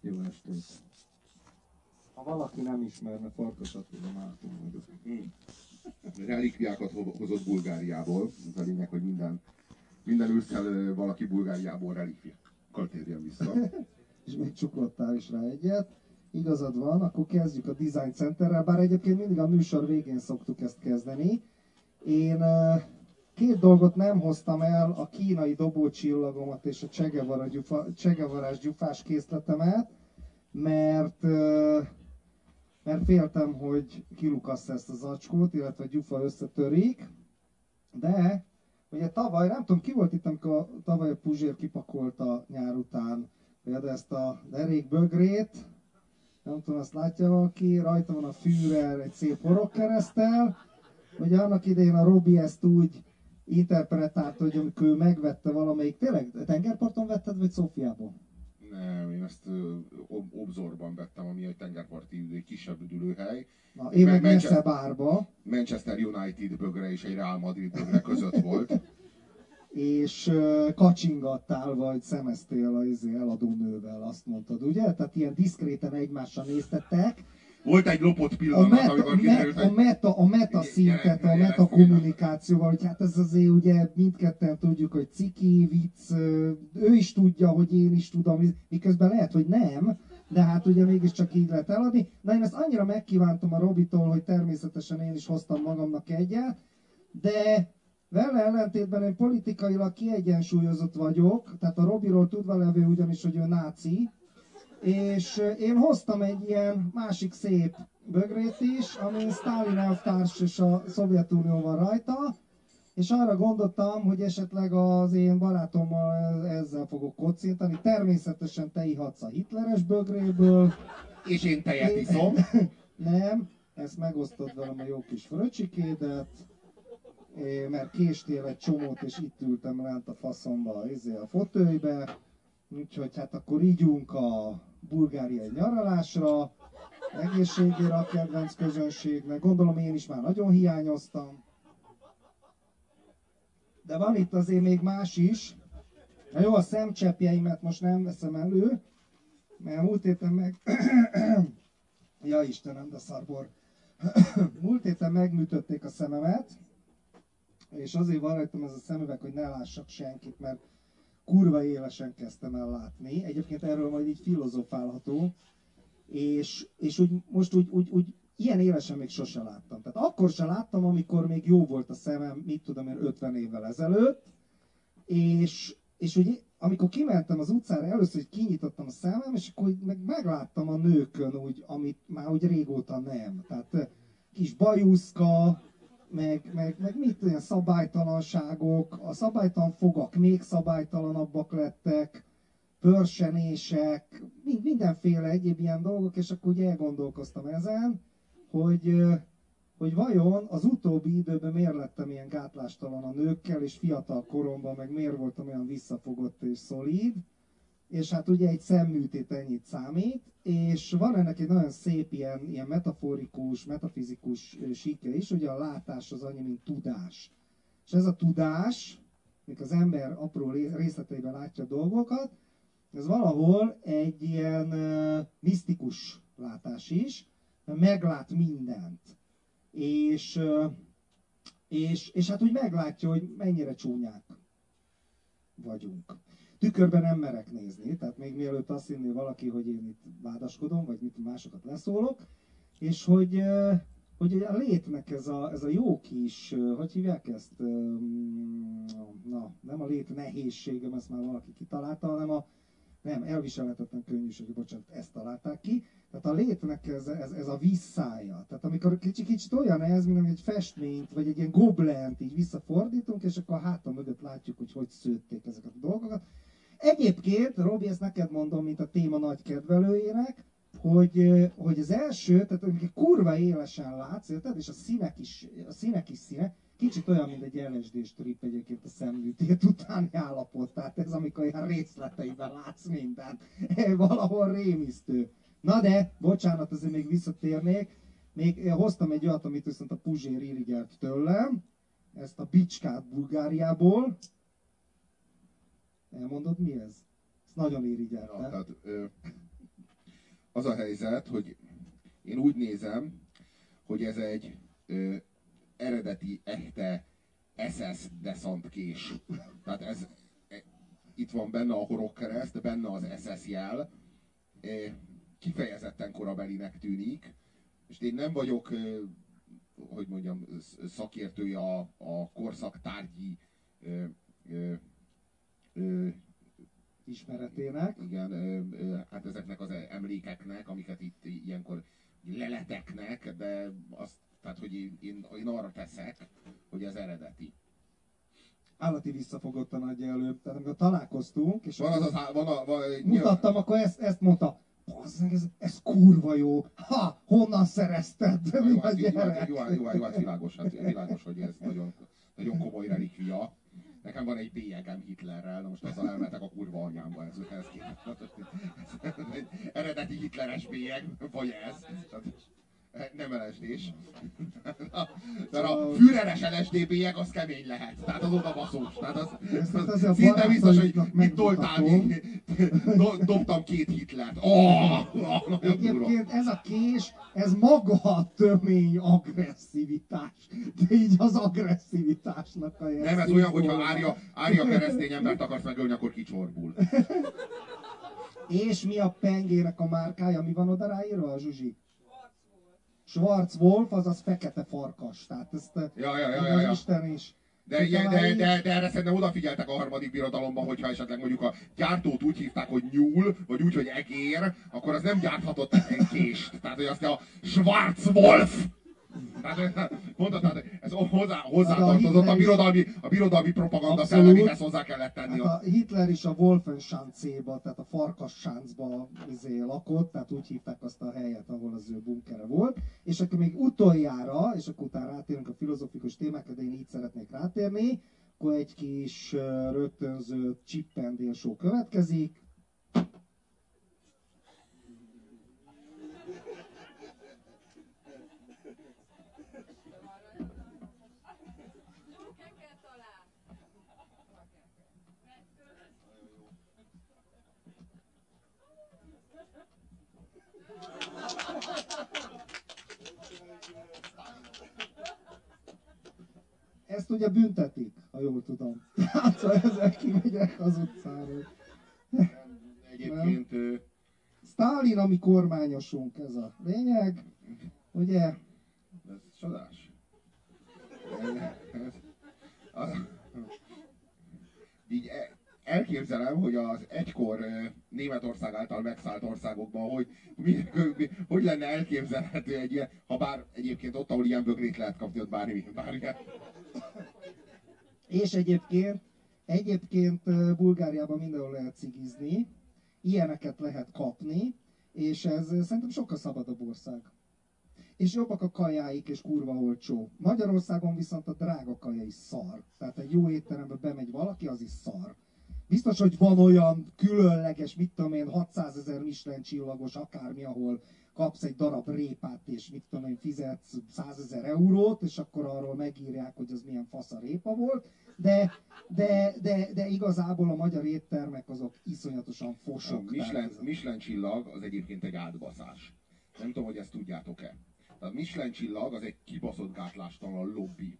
Jó estét. Ha valaki nem ismerne Farkas Attila Márton vagyok. Hmm. Relikviákat ho- hozott Bulgáriából. Ez a lényeg, hogy minden, minden ősszel valaki Bulgáriából relikviákkal térjen vissza. És még csuklottál is rá egyet. Igazad van, akkor kezdjük a Design Centerrel, bár egyébként mindig a műsor végén szoktuk ezt kezdeni. Én ö, két dolgot nem hoztam el, a kínai dobócsillagomat és a Csegevara gyufa, Csegevarás gyufás készletemet, mert mert féltem, hogy kilukassz ezt az acskót, illetve a gyufa összetörik, de ugye tavaly, nem tudom, ki volt itt, amikor tavaly a Puzsér kipakolta nyár után, például ezt a derék bögrét, nem tudom, azt látja valaki, rajta van a Führer egy szép horogkeresztel, ugye annak idején a Robi ezt úgy interpretálta, hogy amikor ő megvette valamelyik, tényleg tengerparton vetted, vagy Szófiában? Nem, én ezt ob- Obzorban vettem, ami egy tengerparti egy kisebb üdülőhely. Na, én meg messze bárba, Manchester United bögre és egy Real Madrid bögre között volt. és ö, kacsingattál, vagy szemeztél a izé, eladó nővel, azt mondtad, ugye? Tehát ilyen diszkréten egymásra néztetek. Volt egy lopott A pillanat, meta, amikor kiderült, a meta, a meta szintet, a meta kommunikációval, hogy hát ez azért ugye mindketten tudjuk, hogy ciki, vicc, ő is tudja, hogy én is tudom, miközben lehet, hogy nem, de hát ugye mégiscsak így lehet eladni. Na én ezt annyira megkívántam a Robitól, hogy természetesen én is hoztam magamnak egyet, de vele ellentétben én politikailag kiegyensúlyozott vagyok, tehát a Robiról tudva levő ugyanis, hogy ő náci, és én hoztam egy ilyen másik szép bögrét is, amin Stalin elvtárs és a Szovjetunió van rajta, és arra gondoltam, hogy esetleg az én barátommal ezzel fogok kocintani. Természetesen te ihatsz a hitleres bögréből. és én tejet iszom. Nem, ezt megosztod velem a jó kis fröcsikédet, mert késtél egy csomót, és itt ültem lent a faszomba, izé, a fotőibe, úgyhogy hát akkor ígyunk a bulgáriai nyaralásra, egészségére a kedvenc közönségnek, gondolom én is már nagyon hiányoztam. De van itt azért még más is. Na jó, a szemcseppjeimet most nem veszem elő, mert múlt héten meg... ja Istenem, de szarbor. múlt héten megműtötték a szememet, és azért van rajtam ez a szemüveg, hogy ne lássak senkit, mert kurva élesen kezdtem el látni. Egyébként erről majd így filozofálható, és, és úgy, most úgy, úgy, úgy ilyen élesen még sose láttam. Tehát akkor se láttam, amikor még jó volt a szemem, mit tudom én, 50 évvel ezelőtt, és, és úgy, amikor kimentem az utcára, először hogy kinyitottam a szemem, és akkor meg megláttam a nőkön úgy, amit már úgy régóta nem. Tehát eh, kis bajuszka, meg, meg, meg mit olyan szabálytalanságok, a szabálytalan fogak még szabálytalanabbak lettek, pörsenések, mind, mindenféle egyéb ilyen dolgok, és akkor ugye elgondolkoztam ezen, hogy, hogy vajon az utóbbi időben miért lettem ilyen gátlástalan a nőkkel, és fiatal koromban meg miért voltam olyan visszafogott és szolíd, és hát ugye egy szemműtét ennyit számít, és van ennek egy nagyon szép ilyen, ilyen metaforikus, metafizikus síkja is, hogy a látás az annyi, mint tudás. És ez a tudás, mikor az ember apró ré- részleteiben látja a dolgokat, ez valahol egy ilyen uh, misztikus látás is, mert meglát mindent. És, uh, és, és hát úgy meglátja, hogy mennyire csúnyák vagyunk. Tükörben nem merek nézni, tehát még mielőtt azt hinné valaki, hogy én itt vádaskodom, vagy mit másokat leszólok, és hogy, hogy a létnek ez a, ez a jó kis, hogy hívják ezt, um, na, nem a lét nehézségem, ezt már valaki kitalálta, hanem a, nem, elviselhetetlen könnyűség, bocsánat, ezt találták ki. Tehát a létnek ez, ez, ez a visszája. Tehát amikor kicsit, kicsit olyan ez, mint egy festményt, vagy egy ilyen goblent így visszafordítunk, és akkor a hátam mögött látjuk, hogy hogy szőtték ezeket a dolgokat. Egyébként, Robi, ezt neked mondom, mint a téma nagy kedvelőjének, hogy, hogy az első, tehát amikor kurva élesen látsz, érted? és a színek is, a színek is színek, kicsit olyan, mint egy LSD-s trip egyébként a szemműtét utáni állapot, tehát ez amikor ilyen részleteiben látsz mindent, valahol rémisztő. Na de, bocsánat, azért még visszatérnék, még én hoztam egy olyat, amit viszont a Puzsér irigyelt tőlem, ezt a bicskát Bulgáriából. Elmondod mi ez? Ezt nagyon Ja, irigyelte. tehát, ö, az a helyzet, hogy én úgy nézem, hogy ez egy ö, eredeti, echte SS deszantkés. Tehát ez, e, itt van benne a horogkereszt, benne az SS jel, e, kifejezetten korabelinek tűnik, és én nem vagyok, ö, hogy mondjam, szakértője a, a korszak tárgyi ö, ö, ö, ismeretének. Igen, ö, ö, hát ezeknek az emlékeknek, amiket itt ilyenkor leleteknek, de azt, tehát, hogy én, én, én arra teszek, hogy ez eredeti. Állati visszafogott a nagy előbb, tehát amikor találkoztunk, és van az az, van a, van, mutattam, akkor ezt, ezt mondta, Bazzeg, ez, ez kurva jó. Ha, honnan szerezted? Jó, hát, jó, hát, jó, hát, jó, hát, világos, hát világos, hogy ez nagyon, nagyon komoly relikvia. Nekem van egy bélyegem Hitlerrel, na most azzal elmetek a kurva anyámba, ez, ez, ez, ez egy eredeti hitleres bélyeg, vagy ez. Nem LSD-s. Mert a Führeres LSD bélyeg az kemény lehet. Tehát az oda baszós. Tehát az, az, az szinte biztos, hogy mit toltál még. Dobtam két Hitlert. Oh, oh, Egyébként ez a kés, ez maga a tömény agresszivitás. De így az agresszivitásnak a Nem, ez olyan, hogyha Ária, Ária keresztény embert akarsz megölni, akkor kicsorbul. És mi a pengének a márkája? Mi van oda ráírva, a Zsuzsi? Schwarzwolf, azaz fekete farkas. Tehát ezt ja, ja, ja, ja, ja. Isten is. De, de, de, de, de erre szerintem odafigyeltek a harmadik birodalomban, hogyha esetleg mondjuk a gyártót úgy hívták, hogy nyúl, vagy úgy, hogy egér, akkor az nem gyárthatott egy kést. Tehát, hogy azt a Schwarzwolf tehát mondta, tehát ez hozzá, hozzátartozott a, a, birodalmi, a birodalmi propaganda szelleméhez hozzá kellett tenni. Hát a Hitler is a Wolfenschanzéba, tehát a Farkassáncba izé lakott, tehát úgy hívták azt a helyet, ahol az ő bunkere volt. És akkor még utoljára, és akkor utána rátérünk a filozofikus témákra, de én így szeretnék rátérni, akkor egy kis rögtönző csippendél show következik. Ezt ugye büntetik, ha jól tudom. Hát, ha ezek kimegyek az utcára. Egyébként... Nem. Stalin, ami kormányosunk, ez a lényeg. Ugye? Ez csodás. Így e- elképzelem, hogy az egykor Németország által megszállt országokban, hogy mi, mi, hogy lenne elképzelhető egy ilyen, ha bár egyébként ott, ahol ilyen bögrét lehet kapni, ott bármi, bármi. És egyébként, egyébként Bulgáriában mindenhol lehet cigizni, ilyeneket lehet kapni, és ez szerintem sokkal szabadabb ország. És jobbak a kajáik, és kurva olcsó. Magyarországon viszont a drága kaja is szar. Tehát egy jó étterembe bemegy valaki, az is szar. Biztos, hogy van olyan különleges, mit tudom én, 600 ezer Michelin csillagos, akármi, ahol kapsz egy darab répát, és mit tudom én, fizetsz 100 ezer eurót, és akkor arról megírják, hogy az milyen fasz a répa volt, de, de, de, de igazából a magyar éttermek azok iszonyatosan fosok. A Michelin, Michelin csillag az egyébként egy átbaszás. Nem tudom, hogy ezt tudjátok-e. Tehát Michelin csillag az egy kibaszott gátlástalan lobby.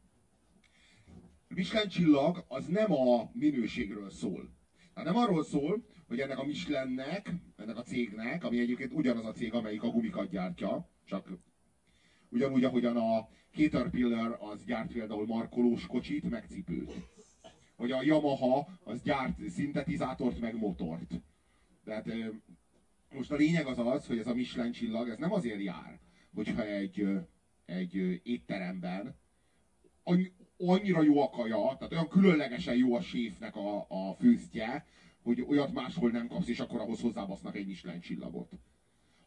Michelin csillag az nem a minőségről szól Hát nem arról szól, hogy ennek a Michelinnek, ennek a cégnek, ami egyébként ugyanaz a cég, amelyik a gumikat gyártja, csak ugyanúgy, ahogyan a Caterpillar az gyárt például markolós kocsit, meg cipőt. Hogy a Yamaha az gyárt szintetizátort, meg motort. Tehát most a lényeg az az, hogy ez a Michelin csillag, ez nem azért jár, hogyha egy, egy étteremben annyira jó a kaja, tehát olyan különlegesen jó a séfnek a, a főztje, hogy olyat máshol nem kapsz, és akkor ahhoz hozzábasznak egy Michelin csillagot.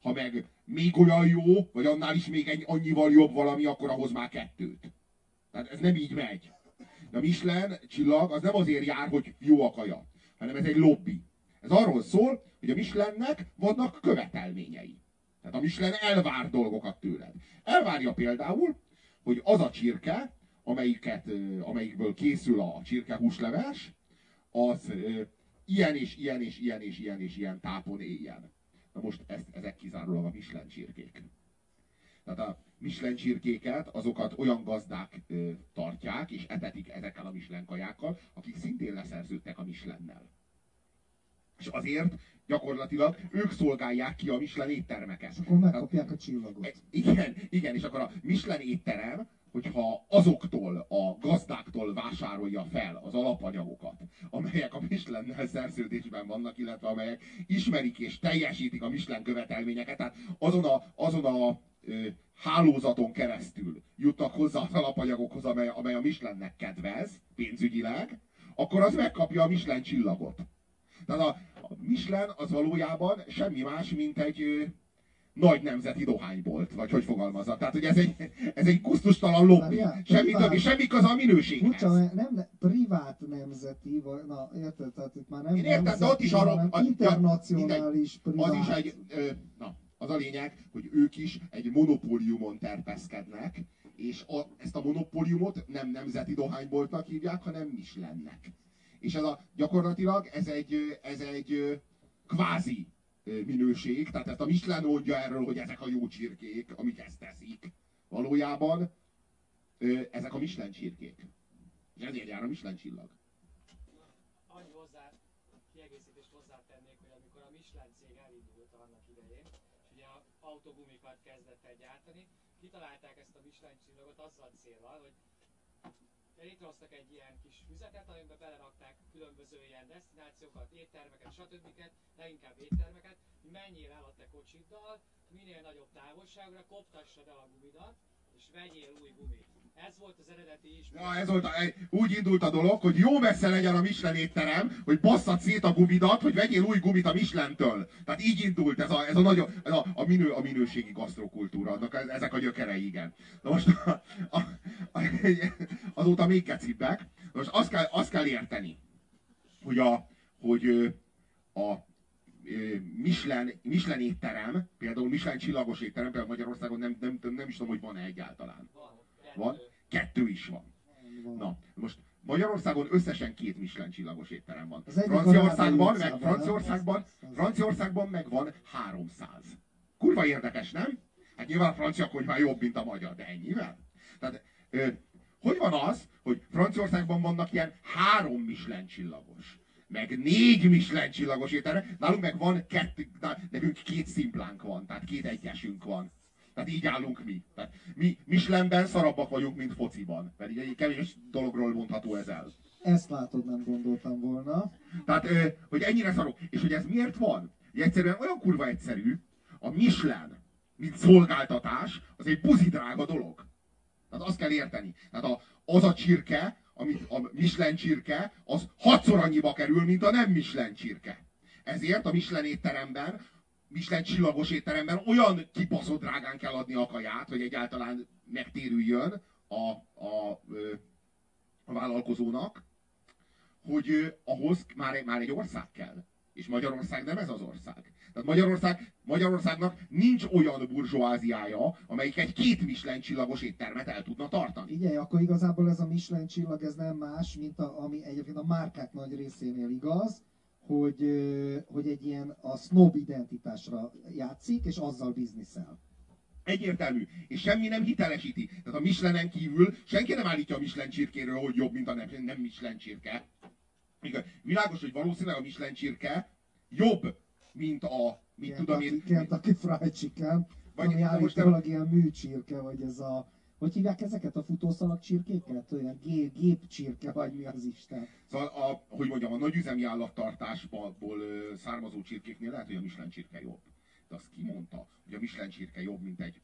Ha meg még olyan jó, vagy annál is még egy annyival jobb valami, akkor ahhoz már kettőt. Tehát ez nem így megy. De a Michelin csillag az nem azért jár, hogy jó a kaja, hanem ez egy lobby. Ez arról szól, hogy a Michelinnek vannak követelményei. Tehát a Michelin elvár dolgokat tőled. Elvárja például, hogy az a csirke, amelyiket, amelyikből készül a csirkehúsleves, az ilyen és ilyen és ilyen és ilyen és ilyen tápon éljen. Na most ezt, ezek, kizár, kizárólag a Michelin csirkék. Tehát a Michelin csirkéket, azokat olyan gazdák ö, tartják, és etetik ezekkel a Michelin kajákkal, akik szintén leszerződtek a Michelin-nel. És azért gyakorlatilag ők szolgálják ki a Michelin éttermeket. És akkor megkapják a csillagot. Igen, igen, és akkor a Michelin étterem, hogyha azoktól a gazdáktól vásárolja fel az alapanyagokat, amelyek a Michelin szerződésben vannak, illetve amelyek ismerik és teljesítik a Michelin követelményeket, tehát azon a, azon a ö, hálózaton keresztül jutnak hozzá az alapanyagokhoz, amely, amely a Michelinnek kedvez pénzügyileg, akkor az megkapja a Michelin csillagot. Tehát a, a Michelin az valójában semmi más, mint egy nagy nemzeti dohánybolt, vagy hogy fogalmazza. Tehát, hogy ez egy, ez egy kusztustalan lobby. Semmi többi, semmi köze a minőséghez. Mert nem ne- privát nemzeti, vagy, na érted, tehát itt már nem Én értem, de nemzeti, ott is arról- hanem a- ja, internacionális privát. Az is egy, ö, na, az a lényeg, hogy ők is egy monopóliumon terpeszkednek, és a, ezt a monopóliumot nem nemzeti dohányboltnak hívják, hanem Michelinnek. És ez a, gyakorlatilag ez egy, ez egy kvázi minőség, tehát ezt a Michelin mondja erről, hogy ezek a jó csirkék, amik ezt teszik. Valójában ezek a Michelin csirkék. És ezért jár a Michelin csillag. annyi hozzá, kiegészítést hozzátennék, hogy amikor a Michelin cég elindult annak idején, és ugye a autogumikat kezdett el gyártani, kitalálták ezt a Michelin csillagot azzal a célral, hogy létrehoztak egy ilyen kis füzetet, amiben belerakták különböző ilyen destinációkat, éttermeket, stb. leginkább éttermeket, hogy menjél el a te kocsiddal, minél nagyobb távolságra, koptassad el a gumidat, és vegyél új gumit. Ez volt az eredeti is. Ja, ez volt a, úgy indult a dolog, hogy jó messze legyen a Michelin étterem, hogy basszad szét a gumidat, hogy vegyél új gumit a Michelin-től. Tehát így indult ez a, ez a, nagyon, ez a, a, minő, a minőségi gasztrokultúra, ezek a gyökerei, igen. Na most a, a, azóta még kecibbek. Most azt kell, azt kell érteni, hogy a, hogy a Michelin, Michelin étterem, például Michelin csillagos étterem, például Magyarországon nem, nem, nem, is tudom, hogy van-e egyáltalán. Van. Kettő is van. Na, most Magyarországon összesen két Michelin csillagos étterem van. Franciaországban meg, Franciaországban. Franciaországban meg van 300. Kurva érdekes, nem? Hát nyilván a francia konyha jobb, mint a magyar, de ennyivel? Tehát, hogy van az, hogy Franciaországban vannak ilyen három Michelin csillagos, meg négy Michelin csillagos étterem, nálunk meg van kettő, nekünk két szimplánk van, tehát két egyesünk van. Tehát így állunk mi. Tehát mi Michelinben szarabbak vagyunk, mint fociban. Pedig egy kevés dologról mondható ez el. Ezt látod, nem gondoltam volna. Tehát, hogy ennyire szarok. És hogy ez miért van? Ugye egyszerűen olyan kurva egyszerű, a Michelin, mint szolgáltatás, az egy buzi drága dolog. Tehát azt kell érteni. Tehát a, az a csirke, amit a Michelin csirke, az hatszor annyiba kerül, mint a nem Michelin csirke. Ezért a Michelin étteremben, Michelin csillagos étteremben olyan kibaszott drágán kell adni a kaját, hogy egyáltalán megtérüljön a, a, a vállalkozónak, hogy ahhoz már, már egy ország kell. És Magyarország nem ez az ország. Tehát Magyarország, Magyarországnak nincs olyan burzsóáziája, amelyik egy két Michelin csillagos éttermet el tudna tartani. Figyelj, akkor igazából ez a Michelin csillag, ez nem más, mint a, ami egyébként a márkák nagy részénél igaz, hogy, hogy egy ilyen a snob identitásra játszik, és azzal bizniszel. Egyértelmű. És semmi nem hitelesíti. Tehát a Michelinen kívül senki nem állítja a Michelin csirkéről, hogy jobb, mint a nem, nem Michelin csirke. Igaz, világos, hogy valószínűleg a Michelin csirke jobb, mint a, mit tudom én, Kentucky Fried Chicken, Vagy- ami állítólag ilyen műcsirke, vagy ez a... Hogy hívják ezeket a futószalag csirkéket? Olyan gép, gépcsirke, vagy mi az Isten? Szóval, a, hogy mondjam, a nagyüzemi állattartásból ö, származó csirkéknél lehet, hogy a Michelin csirke jobb. De azt ki mondta, hogy a Michelin csirke jobb, mint egy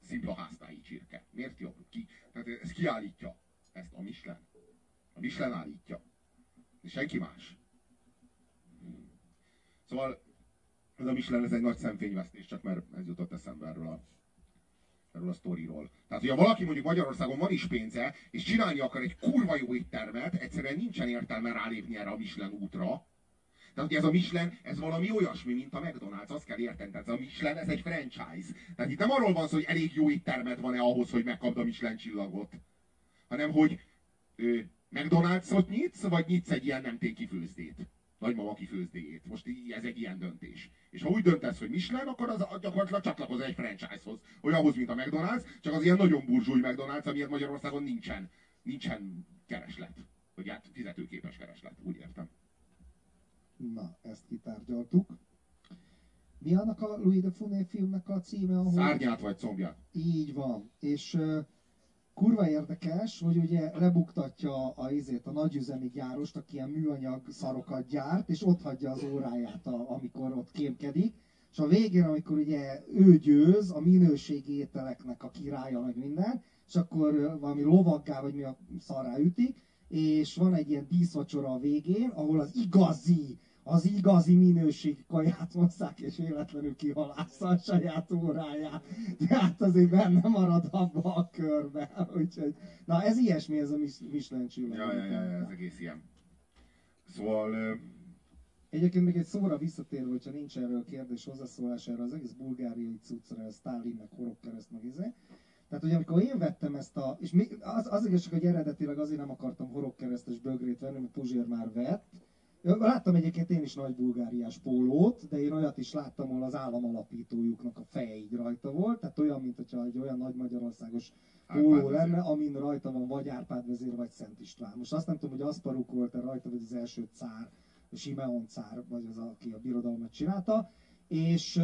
szimpla háztáji csirke. Miért jobb? Ki? Tehát ez ki állítja? Ezt a Michelin. A Michelin állítja. De senki más. Szóval ez a Michelin, ez egy nagy szemfényvesztés, csak mert ez jutott eszembe erről a erről a sztoriról. Tehát, hogyha valaki mondjuk Magyarországon van is pénze, és csinálni akar egy kurva jó éttermet, egyszerűen nincsen értelme rálépni erre a Michelin útra. Tehát ugye ez a Michelin, ez valami olyasmi, mint a McDonald's, azt kell érteni. Tehát ez a Michelin, ez egy franchise. Tehát itt nem arról van szó, hogy elég jó éttermed van-e ahhoz, hogy megkapd a Michelin csillagot, hanem hogy ö, McDonald's-ot nyitsz, vagy nyitsz egy ilyen nem kifőzdét. Nagymama kifőzdéjét. Most ez egy ilyen döntés. És ha úgy döntesz, hogy Michelin, akkor az gyakorlatilag csatlakozol egy franchise-hoz. Olyanhoz, mint a McDonald's, csak az ilyen nagyon burzsúly McDonald's, amiért Magyarországon nincsen, nincsen kereslet. Vagy hát fizetőképes kereslet, úgy értem. Na, ezt kitárgyaltuk. Mi annak a Louis de Funé filmnek a címe? Ahol... Szárnyát vagy combját. Így van. És uh, kurva érdekes, hogy ugye lebuktatja a, izét, a nagyüzemi gyárost, aki ilyen műanyag szarokat gyárt, és ott hagyja az óráját, a, amikor ott kémkedik. És a végén, amikor ugye ő győz, a minőségi ételeknek a királya, meg minden, és akkor valami lovaggá, vagy mi a szarrá ütik, és van egy ilyen díszvacsora a végén, ahol az igazi az igazi minőségi kaját hozzák, és véletlenül kihalásza a saját óráját. Tehát azért benne marad abba a körbe. Úgyhogy, na ez ilyesmi, ez a Michelin csillag. Ja, ja, ja, ez egész ilyen. Szóval... Egyébként még egy szóra visszatérve, hogyha nincs erről kérdés, hozzászólás erre az egész bulgáriai cuccra, a Stalin, meg horogkereszt, meg izé. Tehát, hogy amikor én vettem ezt a, és mi, az, az igazság, hogy eredetileg azért nem akartam horogkeresztes bögrét venni, mert Puzsér már vett, Láttam egyébként én is nagy bulgáriás pólót, de én olyat is láttam, ahol az állam alapítójuknak a feje így rajta volt, tehát olyan, mint hogyha egy olyan nagy magyarországos póló lenne, amin rajta van vagy Árpád vezér, vagy Szent István. Most azt nem tudom, hogy Aszparuk volt-e rajta, vagy az első cár, Simeon cár, vagy az, aki a birodalmat csinálta, és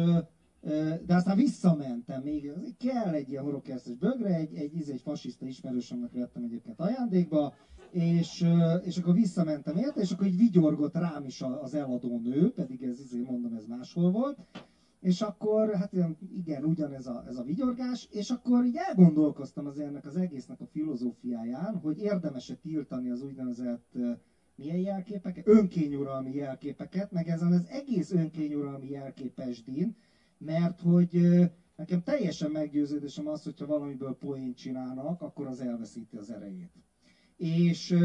de aztán visszamentem, még kell egy ilyen horogkeresztes bögre, egy, egy, egy fasiszta ismerősömnek vettem egyébként ajándékba, és, és akkor visszamentem érte, és akkor így vigyorgott rám is az eladó nő, pedig ez izé mondom, ez máshol volt, és akkor, hát igen, ugyanez a, ez a vigyorgás, és akkor így elgondolkoztam az ennek az egésznek a filozófiáján, hogy érdemes-e tiltani az úgynevezett milyen jelképeket? Önkényuralmi jelképeket, meg ezen az egész önkényuralmi jelképesdin, mert hogy nekem teljesen meggyőződésem az, hogyha valamiből poént csinálnak, akkor az elveszíti az erejét. És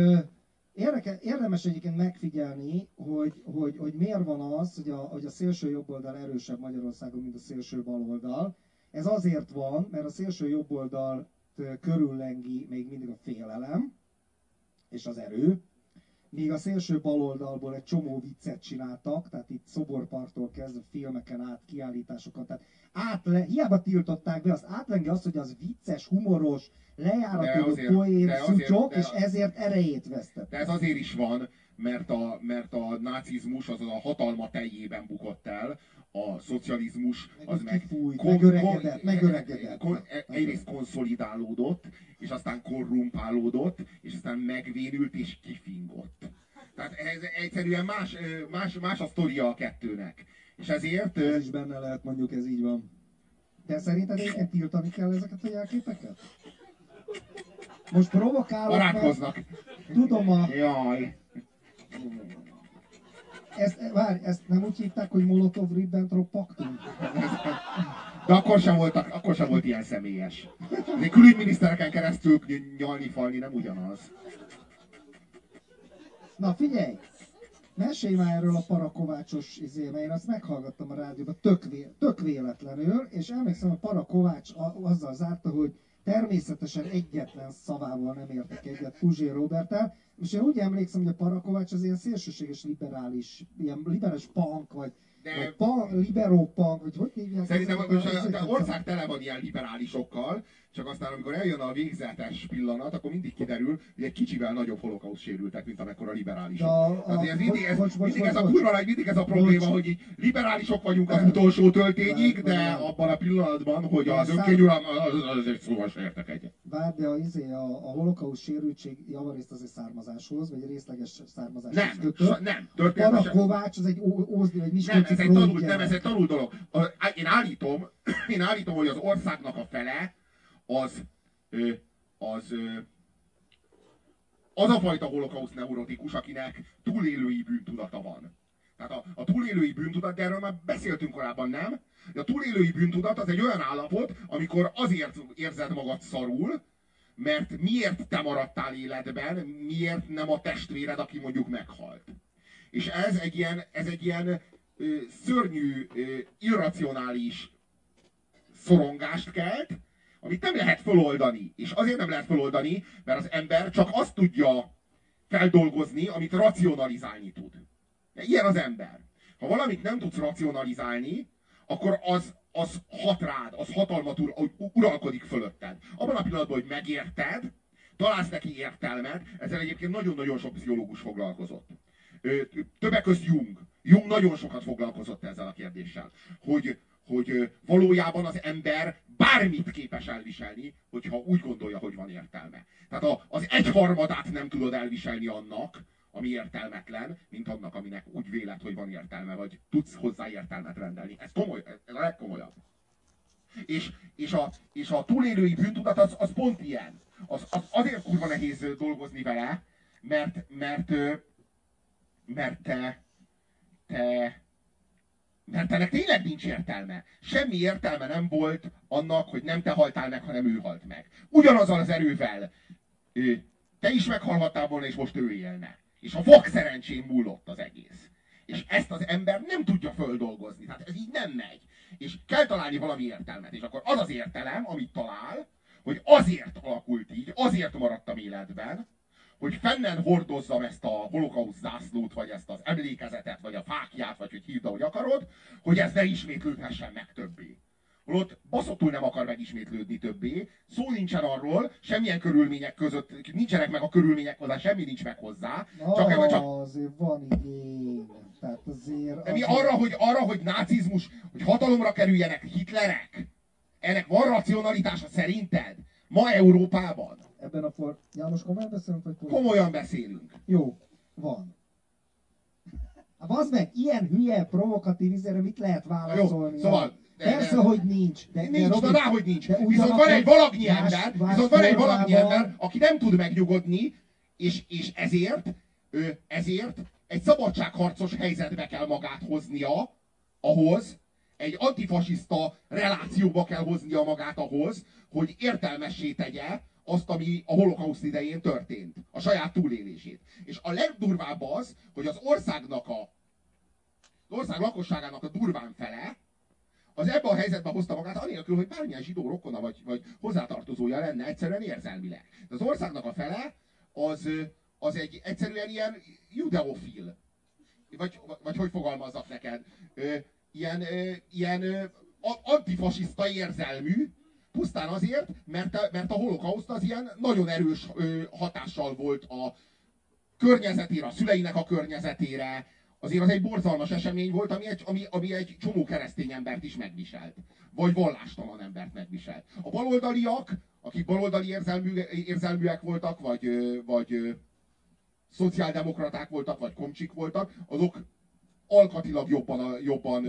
érdeke, érdemes egyébként megfigyelni, hogy, hogy, hogy miért van az, hogy a, hogy a szélső jobboldal erősebb Magyarországon, mint a szélső baloldal. Ez azért van, mert a szélső jobboldal körüllengi még mindig a félelem és az erő, míg a szélső baloldalból egy csomó viccet csináltak, tehát itt szoborpartól kezdve filmeken át, kiállításokat, tehát átle, hiába tiltották be, az átlengi az, hogy az vicces, humoros, lejáratodó poén, szucsok, és ezért erejét vesztett. De ez azért is van, mert a, mert a nácizmus az a hatalma teljében bukott el, a szocializmus az meg, kifújt, kon, megöregedett, megöregedett. Kon, e- egyrészt konszolidálódott, és aztán korrumpálódott, és aztán megvénült és kifingott. Tehát ez egyszerűen más, más, más a sztoria a kettőnek. És ezért... Ez is benne lehet, mondjuk ez így van. De szerinted egyébként tiltani kell ezeket a jelképeket? Most provokálok, Barátkoznak. Tudom a... Jaj. Ezt, várj, ezt nem úgy hívták, hogy Molotov-Ribbentrop paktum? De akkor sem, volt, akkor sem volt ilyen személyes. De külügyminisztereken keresztül nyalni, falni nem ugyanaz. Na figyelj! Mesélj már erről a Parakovácsos izé, mert én azt meghallgattam a rádióban tök, vé, tök véletlenül, és emlékszem, a Parakovács azzal zárta, hogy természetesen egyetlen szavával nem értek egyet Puzsé Robertel, és én úgy emlékszem, hogy a Parakovács az ilyen szélsőséges liberális, ilyen liberális punk, vagy de... Pa, liberó punk, vagy hogy hívják? Szerintem most az ország tele van ilyen liberálisokkal, csak aztán amikor eljön a végzetes pillanat, akkor mindig kiderül, hogy egy kicsivel nagyobb holokauszt sérültek, mint amekkora liberálisok. A, a, ez mindig, ez, bocs, bocs, mindig bocs, ez a kurva mindig ez a probléma, hogy így liberálisok vagyunk az utolsó töltényig, de abban a pillanatban, hogy az önkényuralom, az, az egy szóval se értek egyet. Várj, de a, izé, a, a holokauszt sérültség javarészt az egy származáshoz, vagy részleges származáshoz nem, kötött. Nem, történetesen. Kovács, az egy ózdi, vagy nem, ez egy tanult, nem, ez egy tanult dolog. Én állítom, én állítom, hogy az országnak a fele az, az, az a fajta holokauszt neurotikus, akinek túlélői bűntudata van. Tehát a, a túlélői bűntudat, de erről már beszéltünk korábban, nem? De a túlélői bűntudat az egy olyan állapot, amikor azért érzed magad szarul, mert miért te maradtál életben, miért nem a testvéred, aki mondjuk meghalt. És ez egy ilyen, ez egy ilyen ö, szörnyű, ö, irracionális szorongást kelt, amit nem lehet feloldani. És azért nem lehet feloldani, mert az ember csak azt tudja feldolgozni, amit racionalizálni tud. Ilyen az ember. Ha valamit nem tudsz racionalizálni, akkor az, az hat rád, az hatalmat ur, uralkodik fölötted. Abban a pillanatban, hogy megérted, találsz neki értelmet, ezzel egyébként nagyon-nagyon sok pszichológus foglalkozott. Többek között Jung. Jung nagyon sokat foglalkozott ezzel a kérdéssel, hogy, hogy valójában az ember bármit képes elviselni, hogyha úgy gondolja, hogy van értelme. Tehát az egyharmadát nem tudod elviselni annak, ami értelmetlen, mint annak, aminek úgy véled, hogy van értelme, vagy tudsz hozzá értelmet rendelni. Ez komoly, ez a legkomolyabb. És, és, a, és a túlélői bűntudat az, az pont ilyen. Az, az azért kurva nehéz dolgozni vele, mert, mert, mert te, te, mert ennek tényleg nincs értelme. Semmi értelme nem volt annak, hogy nem te haltál meg, hanem ő halt meg. Ugyanazzal az erővel te is meghalhattál volna, és most ő élne. És a vak szerencsén múlott az egész. És ezt az ember nem tudja földolgozni. Tehát ez így nem megy. És kell találni valami értelmet. És akkor az az értelem, amit talál, hogy azért alakult így, azért maradtam életben, hogy fennen hordozzam ezt a holokauszt zászlót, vagy ezt az emlékezetet, vagy a fákját, vagy hogy hívd, ahogy akarod, hogy ez ne ismétlődhessen meg többé holott baszottul nem akar megismétlődni többé, szó nincsen arról, semmilyen körülmények között, nincsenek meg a körülmények hozzá, semmi nincs meg hozzá. Na, csak, csak... azért van igény. Tehát azért... De mi arra, hogy, arra, hogy nácizmus, hogy hatalomra kerüljenek Hitlerek? Ennek van racionalitása szerinted? Ma Európában? Ebben a for... János, komolyan beszélünk? Vagy komolyan beszélünk. Jó, van. Hát az meg, ilyen hülye, provokatív izére mit lehet válaszolni? Jó, szóval de, Persze, de, hogy nincs. De, nincs, de, de hogy nincs. De viszont van egy valagnyi ember, más viszont van egy valagnyi ember, aki nem tud megnyugodni, és, és ezért, ő, ezért egy szabadságharcos helyzetbe kell magát hoznia, ahhoz, egy antifasiszta relációba kell hoznia magát ahhoz, hogy értelmessé tegye azt, ami a holokauszt idején történt, a saját túlélését. És a legdurvább az, hogy az országnak a az ország lakosságának a durván fele az ebben a helyzetben hozta magát, anélkül, hogy bármilyen zsidó rokona vagy, vagy hozzátartozója lenne egyszerűen érzelmileg. De az országnak a fele az, az egy egyszerűen ilyen judeofil. Vagy, vagy hogy fogalmazzak neked? Ilyen, ilyen antifasiszta érzelmű, pusztán azért, mert, mert a holokauszt az ilyen nagyon erős hatással volt a környezetére, a szüleinek a környezetére, azért az egy borzalmas esemény volt, ami egy, ami, ami egy csomó keresztény embert is megviselt. Vagy vallástalan embert megviselt. A baloldaliak, akik baloldali érzelmű, érzelműek voltak, vagy, vagy szociáldemokraták voltak, vagy komcsik voltak, azok alkatilag jobban, jobban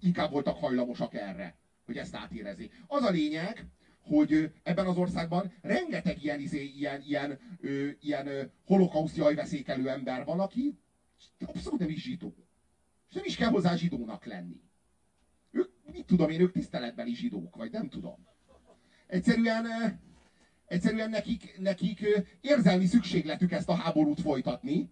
inkább voltak hajlamosak erre, hogy ezt átérezni. Az a lényeg, hogy ebben az országban rengeteg ilyen, izé, ilyen, ilyen, ilyen, ilyen holokauszt jajveszékelő ember van, aki abszolút nem is zsidó. És nem is kell hozzá zsidónak lenni. Ők, mit tudom én, ők tiszteletbeli zsidók, vagy nem tudom. Egyszerűen, egyszerűen nekik, nekik érzelmi szükségletük ezt a háborút folytatni,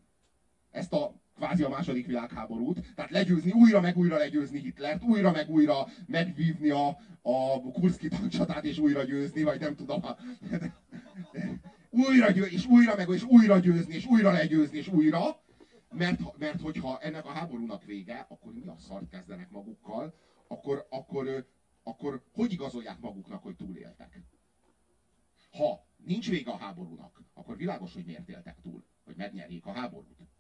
ezt a kvázi a második világháborút, tehát legyőzni, újra meg újra legyőzni Hitlert, újra meg újra megvívni a, a Kurszki tancsatát, és újra győzni, vagy nem tudom, újra győ, és újra meg, és újra győzni, és újra legyőzni, és újra, mert, mert hogyha ennek a háborúnak vége, akkor mi a szart kezdenek magukkal, akkor, akkor, akkor hogy igazolják maguknak, hogy túléltek? Ha nincs vége a háborúnak, akkor világos, hogy miért éltek túl, hogy megnyerjék a háborút.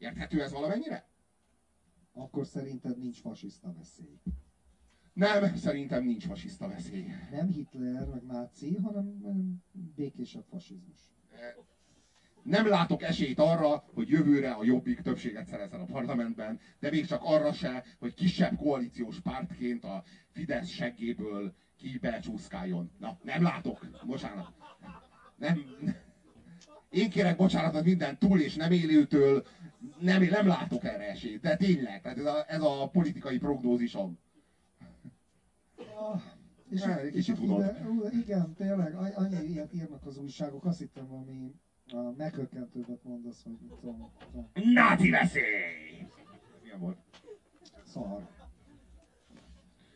Érthető ez valamennyire? Akkor szerinted nincs fasiszta veszély. Nem, szerintem nincs fasiszta veszély. Nem Hitler, meg náci, hanem békésebb fasizmus. E, nem látok esélyt arra, hogy jövőre a Jobbik többséget szerezzen a parlamentben, de még csak arra se, hogy kisebb koalíciós pártként a Fidesz seggéből ki becsúszkáljon. Na, nem látok. Bocsánat. Nem. Én kérek bocsánatot minden túl és nem élőtől. Nem, nem látok erre esélyt. De tényleg, tehát ez a, ez a politikai prognózisom. Ah, és, és, és ide, igen, tényleg, annyi ilyet írnak az újságok, azt hittem valami a meghökkentőbbet mondasz, hogy mit tudom. Náci veszély! Milyen volt? Szar.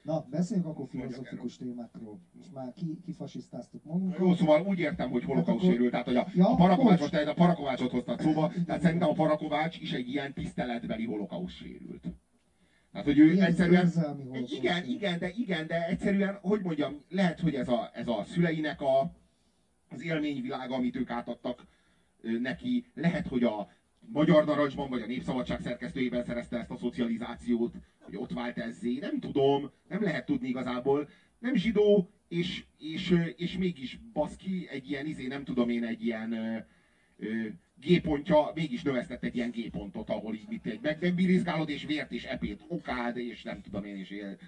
Na, beszéljünk akkor filozofikus témákról. Most már ki, kifasisztáztuk magunkat. Jó, szóval úgy értem, hogy holokauszt Hát sérült, tehát hogy a, Ja, a Parakovácsot, bocs. a Parakovácsot hoztad szóba, tehát szerintem a Parakovács is egy ilyen tiszteletbeli holokauszt sérült. Tehát, hogy ő Érz- egyszerűen... Igen, igen, de igen, de egyszerűen, hogy mondjam, lehet, hogy ez a, ez a szüleinek a, az élményvilága, amit ők átadtak neki, lehet, hogy a Magyar Narancsban, vagy a Népszabadság szerkesztőjében szerezte ezt a szocializációt, hogy ott vált ezzé, nem tudom, nem lehet tudni igazából. Nem zsidó, és, és, és mégis baszki, egy ilyen, izé, nem tudom én, egy ilyen ö, ö, G-pontja, mégis növesztett egy ilyen G-pontot, ahol így mit egy meg nem birizgálod, és vért, és epét okád, és nem tudom én, él,